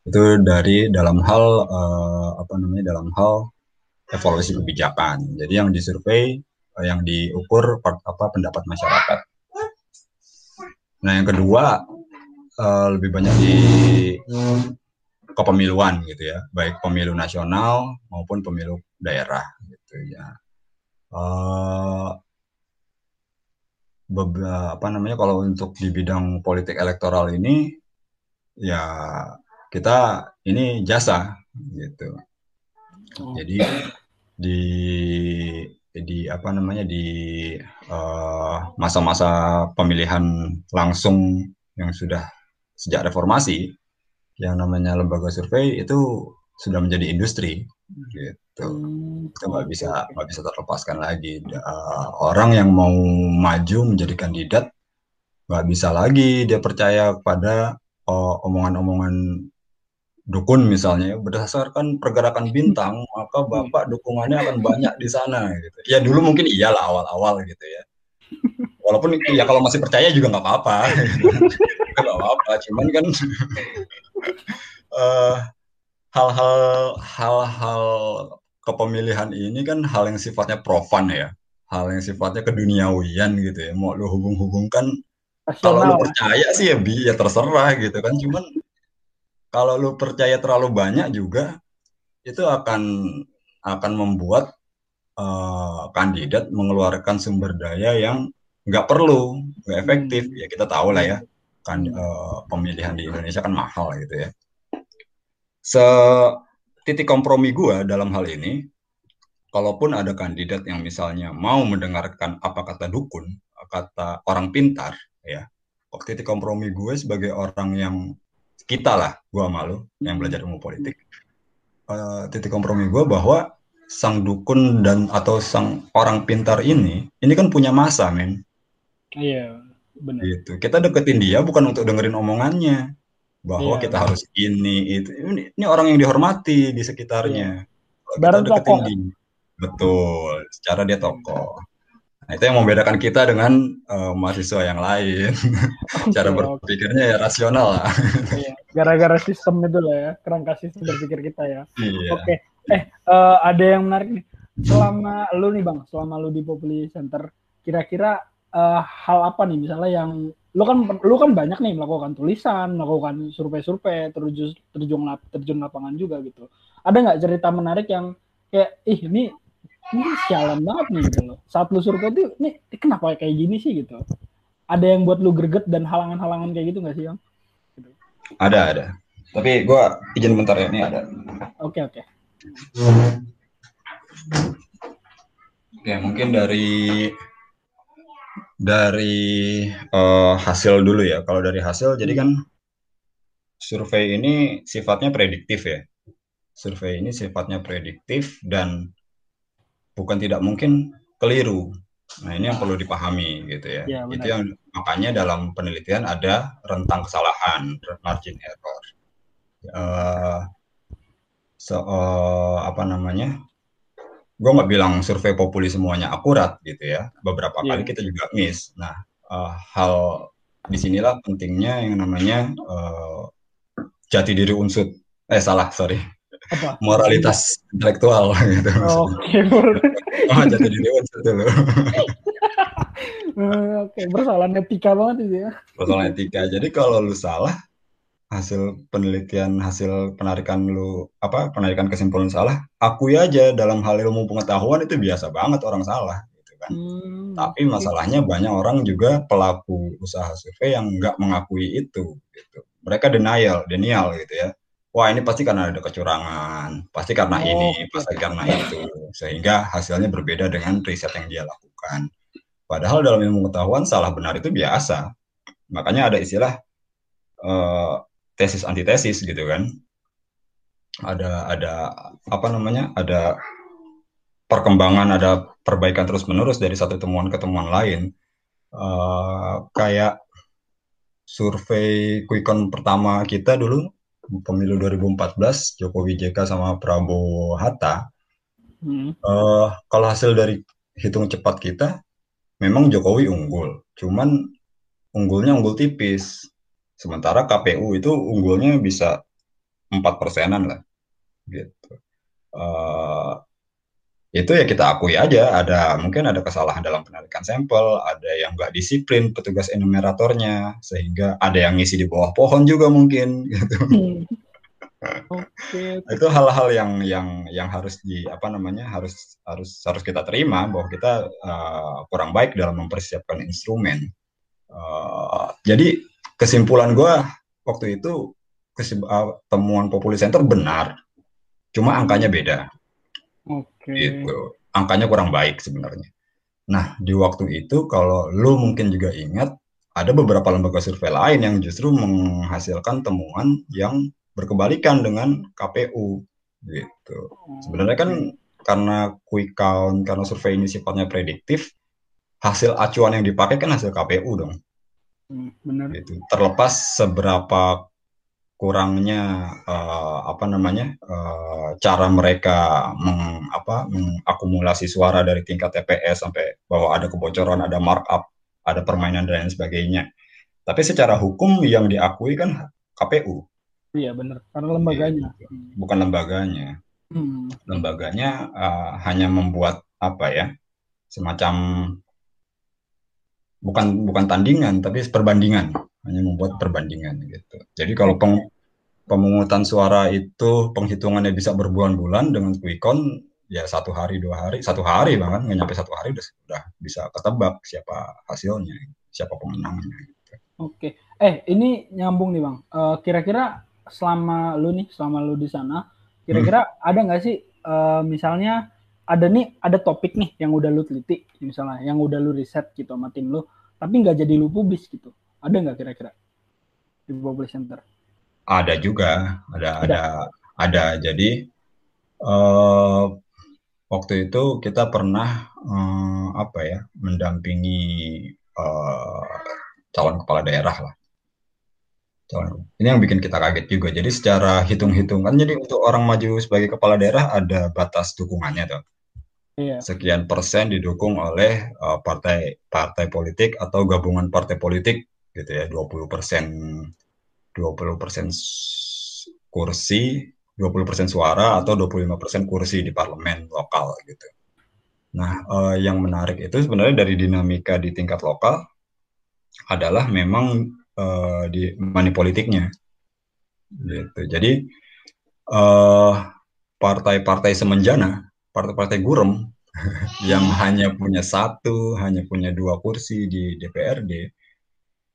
itu dari dalam hal uh, apa namanya dalam hal evaluasi kebijakan. Jadi yang disurvei, yang diukur part, apa pendapat masyarakat. Nah yang kedua uh, lebih banyak di kepemiluan gitu ya, baik pemilu nasional maupun pemilu daerah gitu ya. Uh, beberapa apa namanya kalau untuk di bidang politik elektoral ini ya kita ini jasa gitu. Oh. Jadi di di apa namanya di eh, masa-masa uh, pemilihan langsung yang sudah sejak reformasi yang namanya lembaga survei itu sudah menjadi industri gitu. Hmm. kita nggak bisa nggak bisa terlepaskan lagi. Uh, orang yang mau maju menjadi kandidat nggak bisa lagi dia percaya pada uh, omongan-omongan dukun misalnya. Berdasarkan pergerakan bintang maka bapak dukungannya akan banyak di sana gitu. Ya dulu mungkin iyalah awal-awal gitu ya Walaupun ya kalau masih percaya juga nggak apa-apa, nggak apa-apa. Cuman kan uh, hal-hal hal-hal kepemilihan ini kan hal yang sifatnya profan ya, hal yang sifatnya keduniawian gitu ya. Mau lu hubung-hubungkan kalau lu percaya sih ya bi ya terserah gitu kan. Cuman kalau lu percaya terlalu banyak juga itu akan akan membuat uh, kandidat mengeluarkan sumber daya yang nggak perlu, nggak efektif. Hmm. Ya kita tahu lah ya, kan uh, pemilihan di Indonesia kan mahal gitu ya se titik kompromi gue dalam hal ini, kalaupun ada kandidat yang misalnya mau mendengarkan apa kata dukun, kata orang pintar, ya, titik kompromi gue sebagai orang yang kita lah, gue malu yang belajar ilmu politik, uh, titik kompromi gue bahwa sang dukun dan atau sang orang pintar ini, ini kan punya masa, men. Iya, benar. Gitu. Kita deketin dia bukan untuk dengerin omongannya, bahwa yeah. kita harus ini itu ini, ini orang yang dihormati di sekitarnya. Yeah. Barang tokoh. Betul, secara dia tokoh. Nah, itu yang membedakan kita dengan uh, mahasiswa yang lain. Okay, Cara berpikirnya ya rasional lah. Iya, gara-gara sistem itu lah ya, kerangka sistem berpikir kita ya. Iya. Oke, okay. eh uh, ada yang menarik nih. Selama lu nih bang, selama lu di Populi Center, kira-kira uh, hal apa nih misalnya yang lu kan lu kan banyak nih melakukan tulisan, melakukan survei-survei, terjun terjun lap, terjun lapangan juga gitu. Ada nggak cerita menarik yang kayak ih ini ini sialan banget nih gitu loh. Saat lu survei itu ini kenapa kayak gini sih gitu. Ada yang buat lu greget dan halangan-halangan kayak gitu nggak sih, Yang? Gitu. Ada, ada. Tapi gua izin bentar ya, ini ada. Oke, oke. Oke, mungkin dari dari uh, hasil dulu ya. Kalau dari hasil, jadi kan survei ini sifatnya prediktif ya. Survei ini sifatnya prediktif dan bukan tidak mungkin keliru. Nah ini yang perlu dipahami gitu ya. ya Itu yang makanya dalam penelitian ada rentang kesalahan, margin error. Uh, so, uh, apa namanya? Gue nggak bilang survei populi semuanya akurat gitu ya. Beberapa yeah. kali kita juga miss. Nah, uh, hal di sinilah pentingnya yang namanya uh, jati diri unsur. Eh salah, sorry. Apa? Moralitas intelektual gitu. Oh, Oke, okay. oh, jati diri unsur dulu. Oke, okay. persoalan etika banget itu ya. Persoalan etika. Jadi kalau lu salah, hasil penelitian hasil penarikan lu apa penarikan kesimpulan salah akui aja dalam hal ilmu pengetahuan itu biasa banget orang salah gitu kan. Hmm, tapi masalahnya banyak orang juga pelaku usaha survei yang nggak mengakui itu gitu. Mereka denial denial gitu ya. Wah ini pasti karena ada kecurangan pasti karena oh, ini pasti karena itu sehingga hasilnya berbeda dengan riset yang dia lakukan. Padahal dalam ilmu pengetahuan salah benar itu biasa. Makanya ada istilah uh, tesis antitesis gitu kan. Ada ada apa namanya ada perkembangan ada perbaikan terus menerus dari satu temuan ke temuan lain. Uh, kayak survei quickon pertama kita dulu pemilu 2014 Jokowi JK sama Prabowo Hatta. Hmm. uh, kalau hasil dari hitung cepat kita memang Jokowi unggul. Cuman unggulnya unggul tipis Sementara KPU itu unggulnya bisa empat persenan lah, gitu. Uh, itu ya kita akui aja ada mungkin ada kesalahan dalam penarikan sampel, ada yang nggak disiplin petugas enumeratornya, sehingga ada yang ngisi di bawah pohon juga mungkin, gitu. Hmm. Okay. itu hal-hal yang yang yang harus di apa namanya harus harus harus kita terima bahwa kita uh, kurang baik dalam mempersiapkan instrumen. Uh, jadi kesimpulan gue waktu itu uh, temuan populi center benar, cuma angkanya beda. Oke. Okay. Gitu. Angkanya kurang baik sebenarnya. Nah, di waktu itu kalau lu mungkin juga ingat ada beberapa lembaga survei lain yang justru menghasilkan temuan yang berkebalikan dengan KPU gitu. Sebenarnya kan karena quick count, karena survei ini sifatnya prediktif, hasil acuan yang dipakai kan hasil KPU dong. Hmm, benar. Itu terlepas seberapa kurangnya uh, apa namanya uh, cara mereka meng, apa, mengakumulasi suara dari tingkat TPS sampai bahwa ada kebocoran, ada markup, ada permainan dan lain sebagainya. Tapi secara hukum yang diakui kan KPU. Iya benar, karena lembaganya. Gitu. Bukan lembaganya. Hmm. Lembaganya uh, hanya membuat apa ya, semacam bukan bukan tandingan tapi perbandingan hanya membuat perbandingan gitu. Jadi kalau peng, pemungutan suara itu penghitungannya bisa berbulan-bulan dengan quick count ya satu hari dua hari satu hari bahkan nggak nyampe satu hari udah, udah bisa ketebak siapa hasilnya siapa pemenangnya. Gitu. Oke, eh ini nyambung nih bang. Uh, kira-kira selama lu nih selama lu di sana kira-kira hmm. ada nggak sih uh, misalnya ada nih ada topik nih yang udah lu teliti misalnya yang udah lu riset gitu sama tim lu tapi nggak jadi lu publis gitu ada nggak kira-kira di Publish Center? Ada juga, ada ada ada. ada. Jadi uh, waktu itu kita pernah uh, apa ya mendampingi uh, calon kepala daerah lah. Calon. Ini yang bikin kita kaget juga. Jadi secara hitung-hitungan, jadi untuk orang maju sebagai kepala daerah ada batas dukungannya tuh. Iya. Sekian persen didukung oleh uh, partai partai politik atau gabungan partai politik gitu ya 20 persen 20 persen kursi 20 persen suara atau 25 persen kursi di parlemen lokal gitu. Nah, eh, yang menarik itu sebenarnya dari dinamika di tingkat lokal adalah memang eh, di money politiknya, gitu. Jadi eh, partai-partai semenjana, partai-partai gurem yang hanya punya satu, hanya punya dua kursi di DPRD,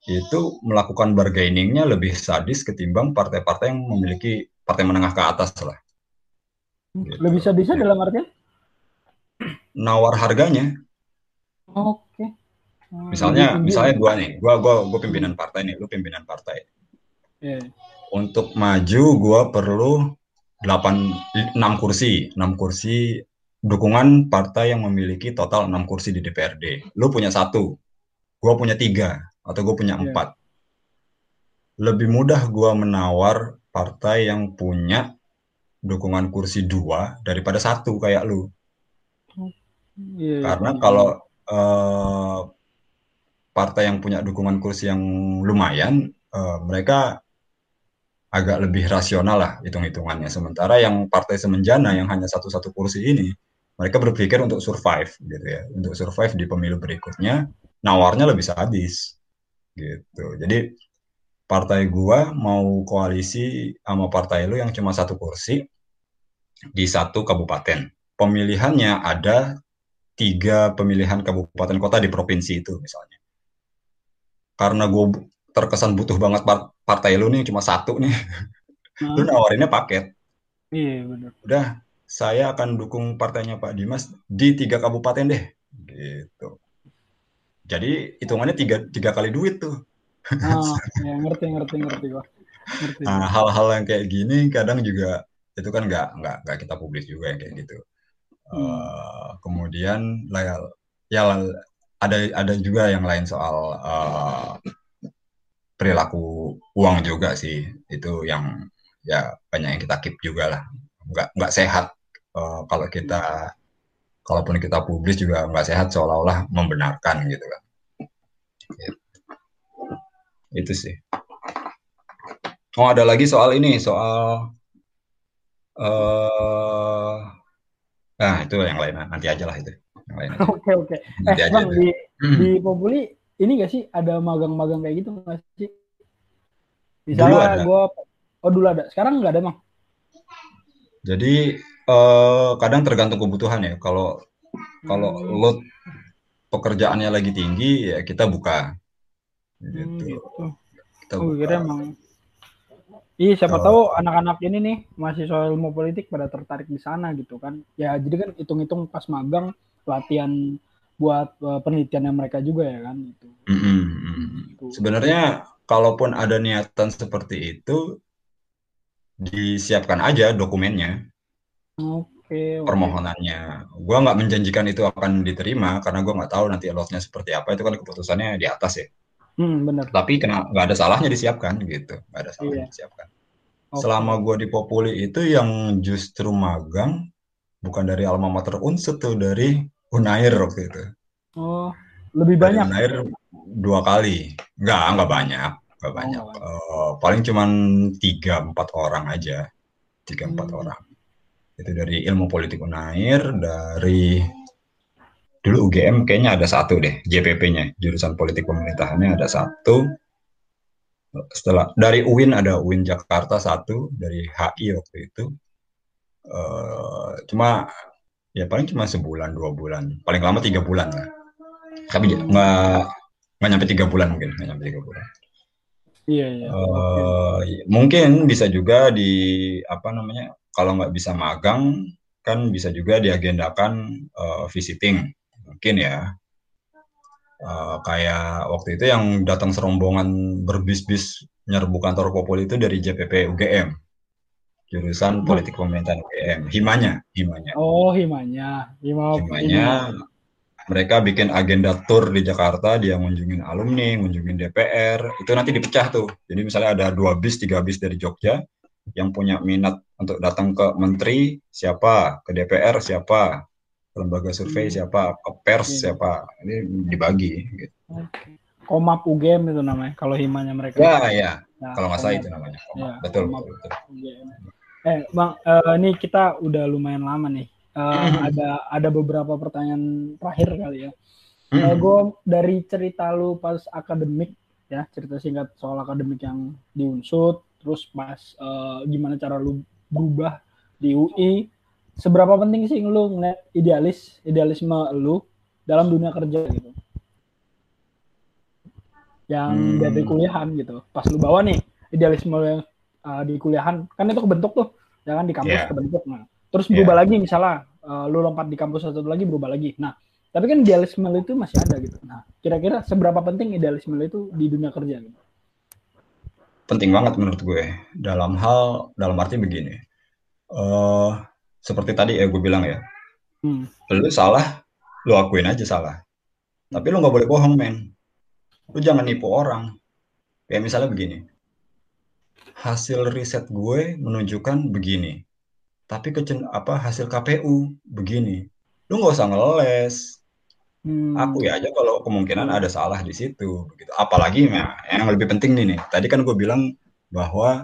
itu melakukan bargainingnya lebih sadis ketimbang partai-partai yang memiliki partai menengah ke atas lah. Gitu. Lebih sadisnya ya. dalam artian? Nawar harganya. Oke. Okay. Hmm, misalnya, misalnya gua nih, gua gua gua pimpinan partai nih, lu pimpinan partai. Yeah. Untuk maju gua perlu 8 6 kursi, 6 kursi dukungan partai yang memiliki total 6 kursi di DPRD. Lu punya satu, gua punya tiga atau gue punya iya. empat. Lebih mudah gue menawar partai yang punya dukungan kursi dua daripada satu kayak lu. Yeah, iya, Karena yeah. kalau uh, partai yang punya dukungan kursi yang lumayan, uh, mereka agak lebih rasional lah hitung-hitungannya. Sementara yang partai semenjana yang hanya satu-satu kursi ini, mereka berpikir untuk survive gitu ya, untuk survive di pemilu berikutnya, nawarnya lebih sadis gitu. Jadi partai gua mau koalisi sama partai lu yang cuma satu kursi di satu kabupaten. Pemilihannya ada tiga pemilihan kabupaten kota di provinsi itu misalnya. Karena gue terkesan butuh banget partai lu nih cuma satu nih, hmm. lu nawarinnya paket. Iya benar. Udah, saya akan dukung partainya Pak Dimas di tiga kabupaten deh, gitu. Jadi hitungannya tiga, tiga kali duit tuh. Oh, ya, ngerti ngerti ngerti. Ngerti. Nah, hal-hal yang kayak gini kadang juga itu kan nggak nggak nggak kita publis juga yang kayak gitu. Hmm. Uh, kemudian ya, ya ada ada juga yang lain soal uh, perilaku uang juga sih itu yang ya banyak yang kita keep juga lah nggak nggak sehat uh, kalau kita kalaupun kita publis juga nggak sehat seolah-olah membenarkan gitu kan. Gitu. itu sih. Oh ada lagi soal ini soal uh, nah itu yang lain nanti aja lah itu. Oke oke. Eh bang di hmm. di Populi ini gak sih ada magang-magang kayak gitu nggak sih? Misalnya gue oh dulu ada. Sekarang nggak ada bang? Jadi uh, kadang tergantung kebutuhan ya. Kalau kalau hmm. load pekerjaannya lagi tinggi ya kita buka. Gitu. Hmm, gitu. Kita oh, buka. emang. Iya, siapa uh, tahu anak-anak ini nih masih soal ilmu politik pada tertarik di sana gitu kan. Ya, jadi kan hitung-hitung pas magang latihan buat uh, penelitiannya mereka juga ya kan itu. Mm -hmm. gitu. Sebenarnya kalaupun ada niatan seperti itu disiapkan aja dokumennya. Oke. Okay, permohonannya. Gua nggak menjanjikan itu akan diterima karena gua nggak tahu nanti lotnya seperti apa. Itu kan keputusannya di atas ya. Hmm, benar. Tapi kena nggak ada salahnya disiapkan gitu. Nggak ada salahnya iya. disiapkan. Selama gue di Populi itu yang justru magang bukan dari alma mater Unsut tuh dari Unair waktu itu. Oh, lebih Dari banyak. Unair dua kali. Enggak, enggak banyak, enggak banyak. Oh, nggak Eh, paling cuman tiga empat orang aja, tiga empat Hmm. orang. Itu dari ilmu politik Unair, dari dulu UGM kayaknya ada satu deh, JPP-nya, jurusan politik pemerintahannya ada satu. Setelah dari UIN ada UIN Jakarta satu, dari HI waktu itu. Eh, cuma ya paling cuma sebulan dua bulan, paling lama tiga bulan lah. Tapi Hmm. nggak nggak nyampe tiga bulan mungkin, nggak nyampe tiga bulan. Iya, iya. Eh, mungkin bisa juga di apa namanya kalau nggak bisa magang kan bisa juga diagendakan eh, visiting. Mungkin ya. Eh, kayak waktu itu yang datang serombongan berbis-bis nyerbu kantor Populi itu dari JPP UGM jurusan politik pemerintahan UGM himanya himanya. Oh, himanya. Hima himanya mereka bikin agenda tour di Jakarta, dia ngunjungin alumni, ngunjungin DPR, itu nanti dipecah tuh. Jadi misalnya ada dua bis, tiga bis dari Jogja, yang punya minat untuk datang ke menteri siapa, ke DPR siapa, ke lembaga survei Hmm. siapa, ke pers Iya. siapa, ini dibagi. Gitu. Komap UGM itu namanya kalau himanya mereka. Ya, ya, Nah, kalau nggak salah Komap itu namanya. Ya, betul, Komap. betul, betul. UGM. Eh, Bang, eh, ini kita udah lumayan lama nih. Hmm. ada ada beberapa pertanyaan terakhir kali ya. Hmm. Eh, gue dari cerita lu pas akademik ya cerita singkat soal akademik yang di Unsut, terus pas eh, gimana cara lu berubah di UI, seberapa penting sih lu ngeliat idealis idealisme lu dalam dunia kerja gitu? Yang Hmm. dari kuliahan gitu, pas lu bawa nih idealisme lu yang eh, di kuliahan kan itu kebentuk tuh, ya kan di kampus Yeah. kebentuk, nah terus Yeah. berubah lagi misalnya eh, lu lompat di kampus satu lagi berubah lagi, nah tapi kan idealisme lu itu masih ada gitu. Nah, kira-kira seberapa penting idealisme lu itu di dunia kerja gitu? Penting banget menurut gue. Dalam hal dalam arti begini. Eh seperti tadi ya gue bilang ya. Hmm. lu salah lu akuin aja salah. Tapi lu nggak boleh bohong men. Lu jangan nipu orang. Kayak misalnya begini. Hasil riset gue menunjukkan begini. Tapi kecen apa hasil KPU begini. Lu nggak usah ngeles Hmm. Akui aja kalau kemungkinan ada salah di situ begitu. Apalagi nah, yang lebih penting nih nih. Tadi kan gue bilang bahwa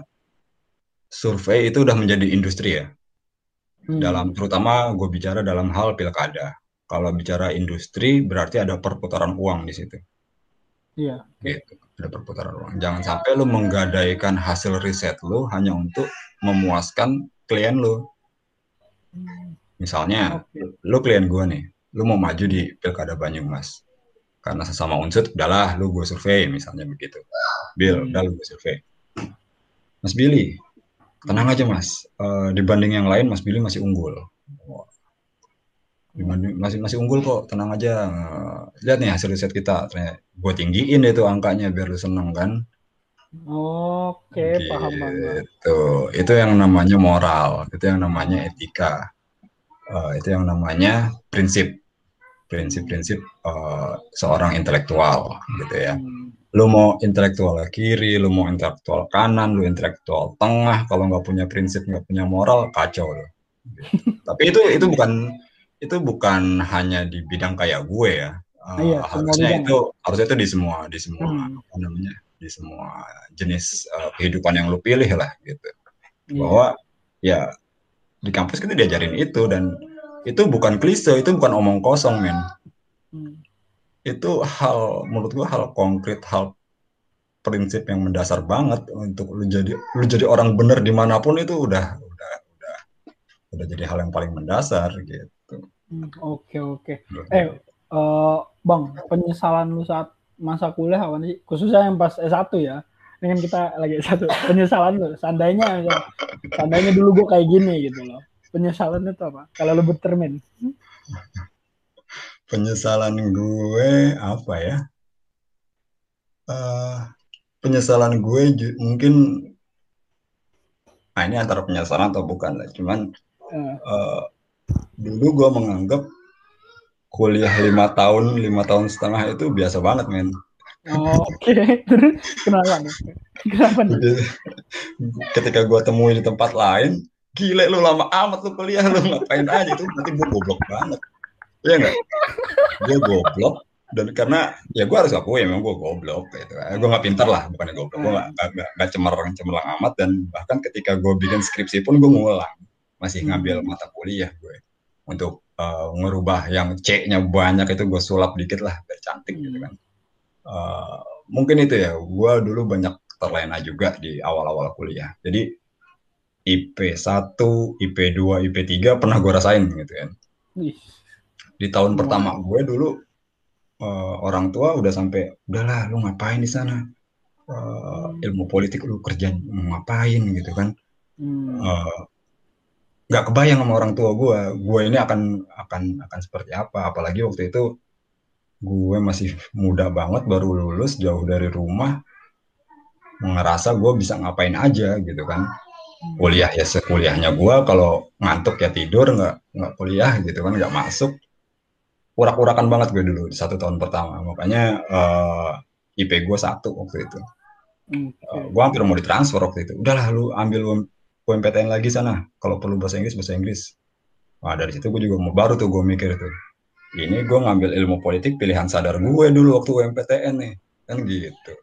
survei itu udah menjadi industri ya. Hmm. Dalam terutama gue bicara dalam hal pilkada. Kalau bicara industri berarti ada perputaran uang di situ. Iya. Gitu. Ada perputaran uang. Jangan sampai lu menggadaikan hasil riset lu hanya untuk memuaskan klien lu. Misalnya, Oke. lu klien gue nih, lu mau maju di pilkada Banyumas. Karena sesama unsur udahlah lu gue survei misalnya begitu. Bill Hmm. udah lu gue survei. Mas Billy tenang aja Mas. Eh, dibanding yang lain Mas Billy masih unggul. Dibanding- masih masih unggul kok tenang aja. Eh, lihat nih hasil riset kita. Ternyata gue tinggiin deh tuh angkanya biar lu seneng kan? Oke, paham banget. gitu itu yang namanya moral itu yang namanya etika. Eh, itu yang namanya prinsip prinsip-prinsip eh, seorang intelektual gitu ya Hmm. lu mau intelektual kiri lu mau intelektual kanan lu intelektual tengah kalau nggak punya prinsip nggak punya moral kacau lu Gitu. tapi itu itu bukan itu bukan hanya di bidang kayak gue ya Eh, Iya, harusnya bidang itu harusnya itu di semua di semua Hmm. apa namanya di semua jenis eh, kehidupan yang lu pilih lah gitu Iya. bahwa ya di kampus kita diajarin itu dan itu bukan klise itu bukan omong kosong men Hmm. itu hal menurut gua hal konkret hal prinsip yang mendasar banget untuk lu jadi lu jadi orang bener di mana pun itu udah udah udah udah jadi hal yang paling mendasar gitu Hmm, Oke, oke. Eh, eh, Bang, penyesalan lu saat masa kuliah apa sih? Khususnya yang pas S1 ya. Ini kan kita lagi S1. Penyesalan lu, seandainya seandainya dulu gua kayak gini gitu loh. Penyesalan itu apa? Kalau lu bertermin. penyesalan gue apa ya Eh, penyesalan gue mungkin nah ini antara penyesalan atau bukan lah cuman Eh, eh, dulu gue menganggap kuliah lima tahun lima tahun setengah itu biasa banget men Oke, terus kenapa nih? Kenapa nih? Begitu, ketika gue temui di tempat lain gile lu lama amat lu kuliah lu ngapain aja itu? Nanti gue goblok banget. Iya enggak gue goblok. Dan karena ya gue harus akui memang gue goblok gitu. Gue nggak pintar lah bukannya goblok. Gue nggak nggak cemerlang cemerlang amat. Dan bahkan ketika gue bikin skripsi pun gue ngulang. Masih ngambil mata kuliah gue untuk uh, ngerubah yang C-nya banyak itu gue sulap dikit lah biar cantik gitu kan. Uh, mungkin itu ya. Gue dulu banyak terlena juga di awal-awal kuliah. Jadi IP 1, IP 2, IP 3 pernah gue rasain gitu kan. Di tahun pertama gue dulu uh, orang tua udah sampai udahlah lu ngapain di sana? Uh, ilmu politik lu kerja ngapain? gitu kan. Hmm. uh, nggak kebayang sama orang tua gue gue ini akan akan akan seperti apa. Apalagi waktu itu gue masih muda banget baru lulus jauh dari rumah ngerasa gue bisa ngapain aja gitu kan kuliah ya sekuliahnya gue kalau ngantuk ya tidur nggak nggak kuliah gitu kan nggak masuk. Urak-urakan banget gue dulu di satu tahun pertama. Makanya uh, eh, IP gue satu waktu itu. Okay. uh, eh, gue hampir mau ditransfer waktu itu. Udahlah lu ambil UMPTN lagi sana kalau perlu bahasa Inggris bahasa Inggris. Nah dari situ gue juga mau baru tuh gue mikir tuh ini gue ngambil ilmu politik pilihan sadar gue dulu waktu UMPTN nih kan gitu.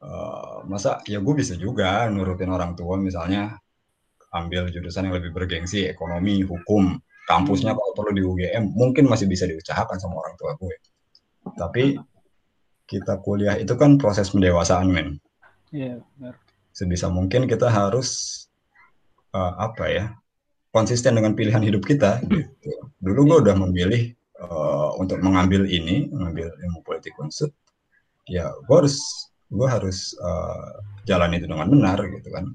Uh, masa ya gue bisa juga nurutin orang tua misalnya ambil jurusan yang lebih bergengsi ekonomi hukum. Kampusnya kalau perlu di UGM mungkin masih bisa diusahakan sama orang tua gue. Tapi kita kuliah itu kan proses pendewasaan men. Iya yeah, sebisa mungkin kita harus uh, apa ya konsisten dengan pilihan hidup kita gitu. dulu gue udah memilih uh, untuk mengambil ini mengambil ilmu politik unsur ya gue harus gue harus uh, jalan itu dengan benar gitu kan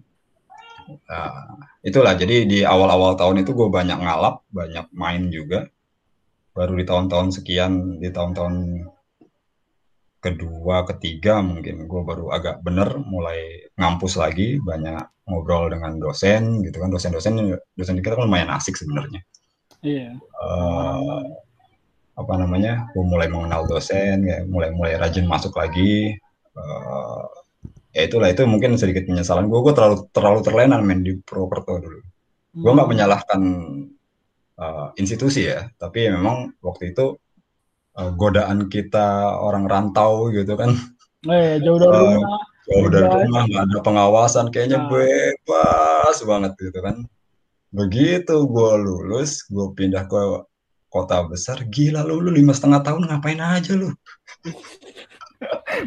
Nah, itulah jadi di awal-awal tahun itu gue banyak ngalap, banyak main juga. Baru di tahun-tahun sekian, di tahun-tahun kedua, ketiga mungkin gue baru agak bener mulai ngampus lagi, banyak ngobrol dengan dosen gitu kan. Dosen-dosen dosen kita kan lumayan asik sebenarnya. Iya. Uh, apa namanya? Gue mulai mengenal dosen, ya, mulai mulai rajin masuk lagi. Uh, ya itulah itu mungkin sedikit penyesalan. Gue gue terlalu terlalu terlena main di Purwokerto dulu. Hmm. gue nggak menyalahkan uh, institusi ya. Tapi ya memang waktu itu uh, godaan kita orang rantau gitu kan. Eh, jauh dari uh, rumah. jauh dari rumah nggak ada pengawasan kayaknya nah. bebas banget gitu kan. Begitu gue lulus gue pindah ke kota besar gila lu lu lima setengah tahun ngapain aja lu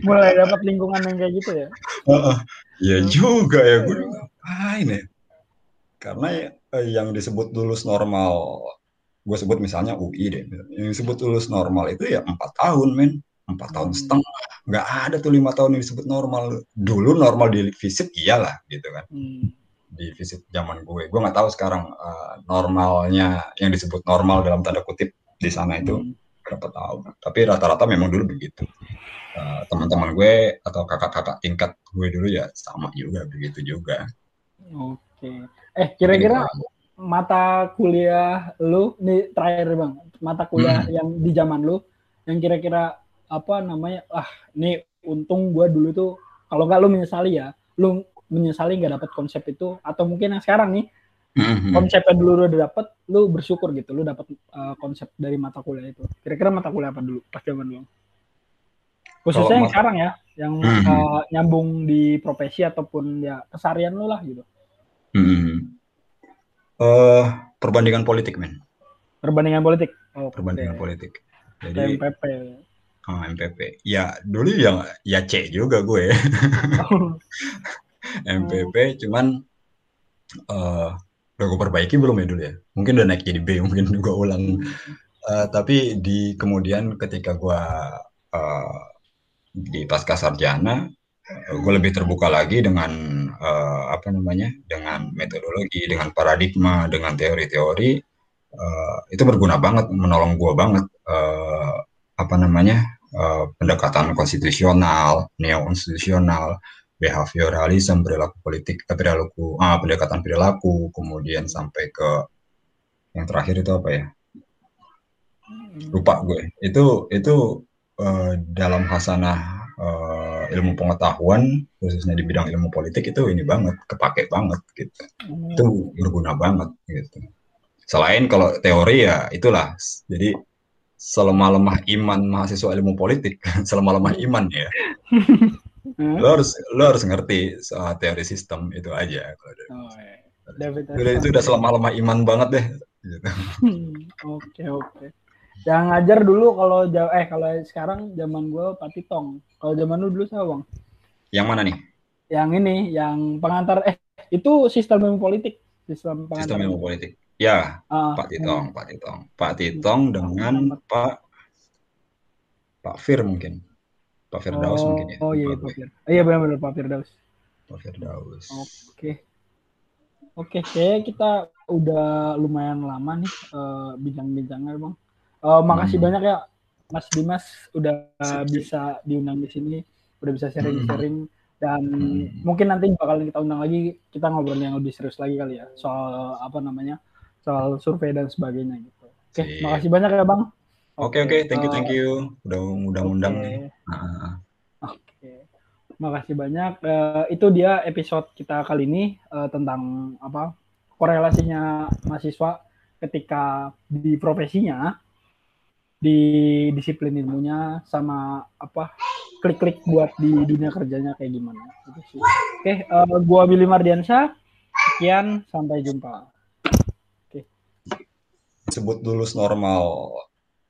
mulai dapat lingkungan yang kayak gitu ya? Iya juga ya gue ngapain ya? Karena eh, yang disebut lulus normal gue sebut misalnya UI deh. Yang disebut lulus normal itu ya empat tahun men. Empat tahun hmm. setengah. Nggak ada tuh lima tahun yang disebut normal. Dulu normal di visit iyalah gitu kan. Hmm. di visit zaman gue. Gue nggak tahu sekarang uh, normalnya yang disebut normal dalam tanda kutip di sana itu. Hmm. Berapa tahun tapi rata-rata memang dulu begitu uh, teman-teman gue atau kakak-kakak tingkat gue dulu ya sama juga begitu juga. Oke. Eh kira-kira mata kuliah lu nih terakhir bang mata kuliah hmm. yang di zaman lu yang kira-kira apa namanya ah ini untung gue dulu tuh kalau nggak lu menyesali ya lu menyesali nggak dapat konsep itu atau mungkin yang sekarang nih hmm. konsepnya dulu lu udah dapet lu bersyukur gitu lu dapet uh, konsep dari mata kuliah itu. Kira-kira mata kuliah apa dulu pas zaman lu khususnya yang sekarang ya yang hmm. uh, nyambung di profesi ataupun ya kesarian lu lah gitu. Hmm. uh, perbandingan politik men. Perbandingan politik? Oh, perbandingan okay. politik. Jadi MPP oh, MPP ya dulu yang ya C juga gue. MPP cuman uh, udah gue perbaiki belum ya dulu ya? Mungkin udah naik jadi B mungkin gue ulang. Uh, tapi di kemudian ketika gue uh, di pasca sarjana eh, gue lebih terbuka lagi dengan uh, apa namanya dengan metodologi dengan paradigma dengan teori-teori uh, itu berguna banget menolong gue banget. Uh, apa namanya uh, pendekatan konstitusional neo konstitusional behavioralism perilaku politik perilaku ah, pendekatan perilaku kemudian sampai ke yang terakhir itu apa ya? Lupa gue. Itu itu uh, dalam hasanah uh, ilmu pengetahuan khususnya di bidang ilmu politik itu ini banget kepake banget gitu. Hmm. itu berguna banget gitu. Selain kalau teori ya itulah. Jadi selemah-lemah iman mahasiswa ilmu politik selemah-lemah iman ya Hmm? lo harus lo harus ngerti soal teori sistem itu aja Oh, iya. David udah itu udah selemah-lemah iman banget deh gitu. Hmm, Oke oke. Yang ngajar dulu kalau jauh eh kalau sekarang zaman gue Patitong. Kalau zaman lu dulu siapa bang? yang mana nih Yang ini, yang pengantar eh itu sistem ilmu politik, sistem pengantar. sistem ilmu politik ya Ah, Pak Titong Pak Titong Pak Titong dengan Pak Pak Fir mungkin Pak Firdaus oh, mungkin ya Oh iya Lupa Pak gue. Fir. Oh, iya benar-benar Pak Firdaus. Pak Firdaus Oke. Oke, kayak kita udah lumayan lama nih eh, bincang-bincangnya bang. Eh, makasih Hmm. banyak ya Mas Dimas udah Sip, bisa diundang di sini, udah bisa sharing-sharing dan Hmm. mungkin nanti bakal kita undang lagi kita ngobrol yang lebih serius lagi kali ya soal apa namanya soal survei dan sebagainya gitu. Oke, Sip. makasih banyak ya bang. Oke oke, thank you thank you. Udah udah undang oke. nih. Nah, Oke, makasih banyak. Eh, itu dia episode kita kali ini eh, tentang apa korelasinya mahasiswa ketika di profesinya, di disiplin ilmunya, sama apa klik-klik buat di dunia kerjanya kayak gimana. Gitu sih. Oke, eh, gua Billy Mardiansyah. Sekian, sampai jumpa. sebut lulus normal.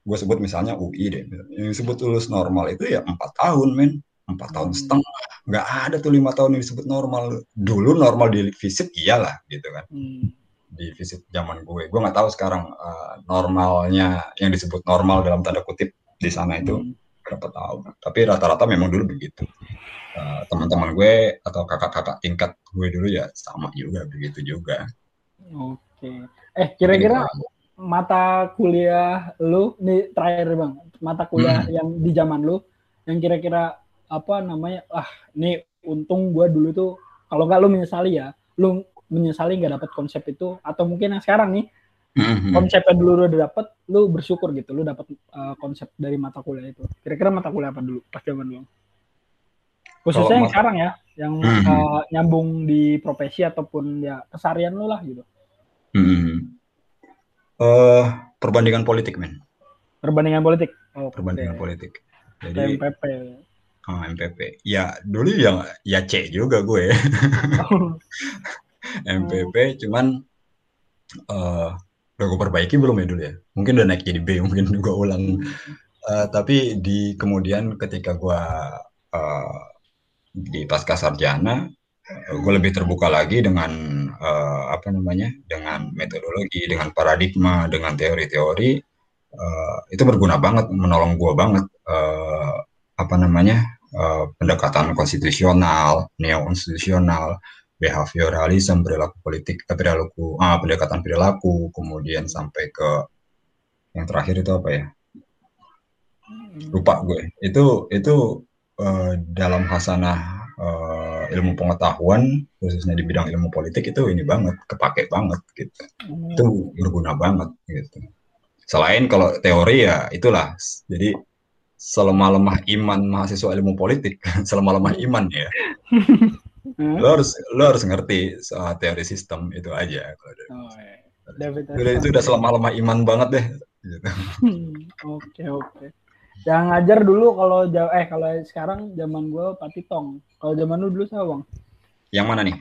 Gue sebut misalnya UI deh. Yang disebut lulus normal itu ya empat tahun men, empat tahun Hmm. setengah. Nggak ada tuh lima tahun yang disebut normal. Dulu normal di fisip iyalah gitu kan. Hmm. Di fisip zaman gue. Gue nggak tahu sekarang eh, normalnya yang disebut normal dalam tanda kutip di sana itu Hmm. berapa tahun. Tapi rata-rata memang dulu begitu. Eh, teman-teman gue atau kakak-kakak tingkat gue dulu ya sama juga begitu juga. Oke. Eh, kira-kira mata kuliah lu nih terakhir bang mata kuliah Hmm. yang di zaman lu yang kira-kira apa namanya ah ini untung gua dulu tuh kalau nggak lu menyesali ya lu menyesali nggak dapat konsep itu atau mungkin yang sekarang nih Mhm. konsepnya dulu lu udah dapet lu bersyukur gitu lu dapat uh, konsep dari mata kuliah itu kira-kira mata kuliah apa dulu pas zaman lu khususnya yang sekarang ya yang Hmm. uh, nyambung di profesi ataupun ya kesarian lu lah gitu Hmm. Eh, perbandingan politik men, perbandingan politik oh, perbandingan oke. politik. Jadi TMPP ah, MPP. Ya dulu yang ya C juga gue MPP, cuman eh udah gue perbaiki belum ya dulu ya? Mungkin udah naik jadi B, mungkin gue ulang. Eh, tapi di kemudian ketika gue eh, di pasca sarjana, gue lebih terbuka lagi dengan eh, apa namanya, dengan metodologi, dengan paradigma, dengan teori-teori. eh, itu berguna banget, menolong gue banget. eh, apa namanya, eh, pendekatan konstitusional, neo-konstitusional, behavioralism, perilaku politik, eh, perilaku, ah, pendekatan perilaku, kemudian sampai ke yang terakhir itu apa ya? lupa gue itu itu eh, dalam hasanah eh, ilmu pengetahuan khususnya di bidang ilmu politik itu ini banget kepake banget gitu itu berguna banget gitu selain kalau teori ya itulah jadi selemah-lemah iman mahasiswa ilmu politik selemah-lemah iman ya Hmm? lo harus lo harus ngerti soal teori sistem itu aja kalau Oh. David udah itu udah selemah-lemah iman banget deh gitu. Hmm, Oke oke. Yang ngajar dulu kalau jauh eh kalau sekarang zaman gue Patitong. Kalau zaman lu dulu siapa bang? yang mana nih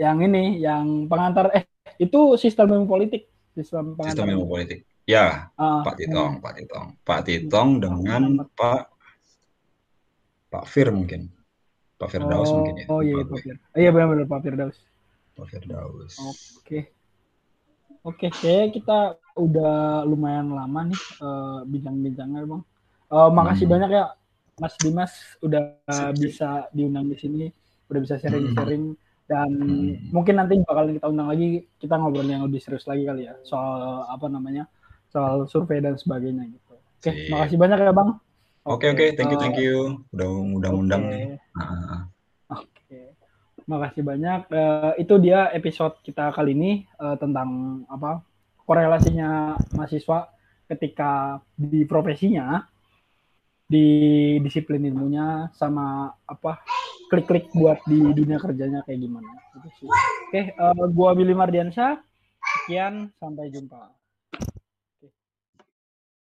Yang ini, yang pengantar eh itu sistem ilmu politik, sistem pengantar. sistem ilmu politik ya Ah, Pak Titong, Pak Titong, Pak Titong dengan Pak Pak Fir mungkin, Pak Firdaus oh, mungkin ya. Oh iya Pak. Fir. Oh, iya benar-benar Pak Firdaus. Pak Firdaus. Oke. Oke, kayak kita udah lumayan lama nih eh, bincang-bincangnya bang. Eh, makasih Hmm. banyak ya Mas Dimas udah Sip, bisa diundang di sini, udah bisa sharing-sharing dan Hmm. mungkin nanti bakal kita undang lagi kita ngobrol yang lebih serius lagi kali ya soal apa namanya soal survei dan sebagainya gitu. Oke, Sip. makasih banyak ya bang. Oke oke, thank you thank you. Udah udah oke. undang nih. Nah, Oke, makasih banyak. Eh, itu dia episode kita kali ini eh, tentang apa korelasinya mahasiswa ketika di profesinya, di disiplin ilmunya sama apa klik-klik buat di dunia kerjanya kayak gimana. Oke, uh, gua Billy Mardiansyah. Sekian, sampai jumpa.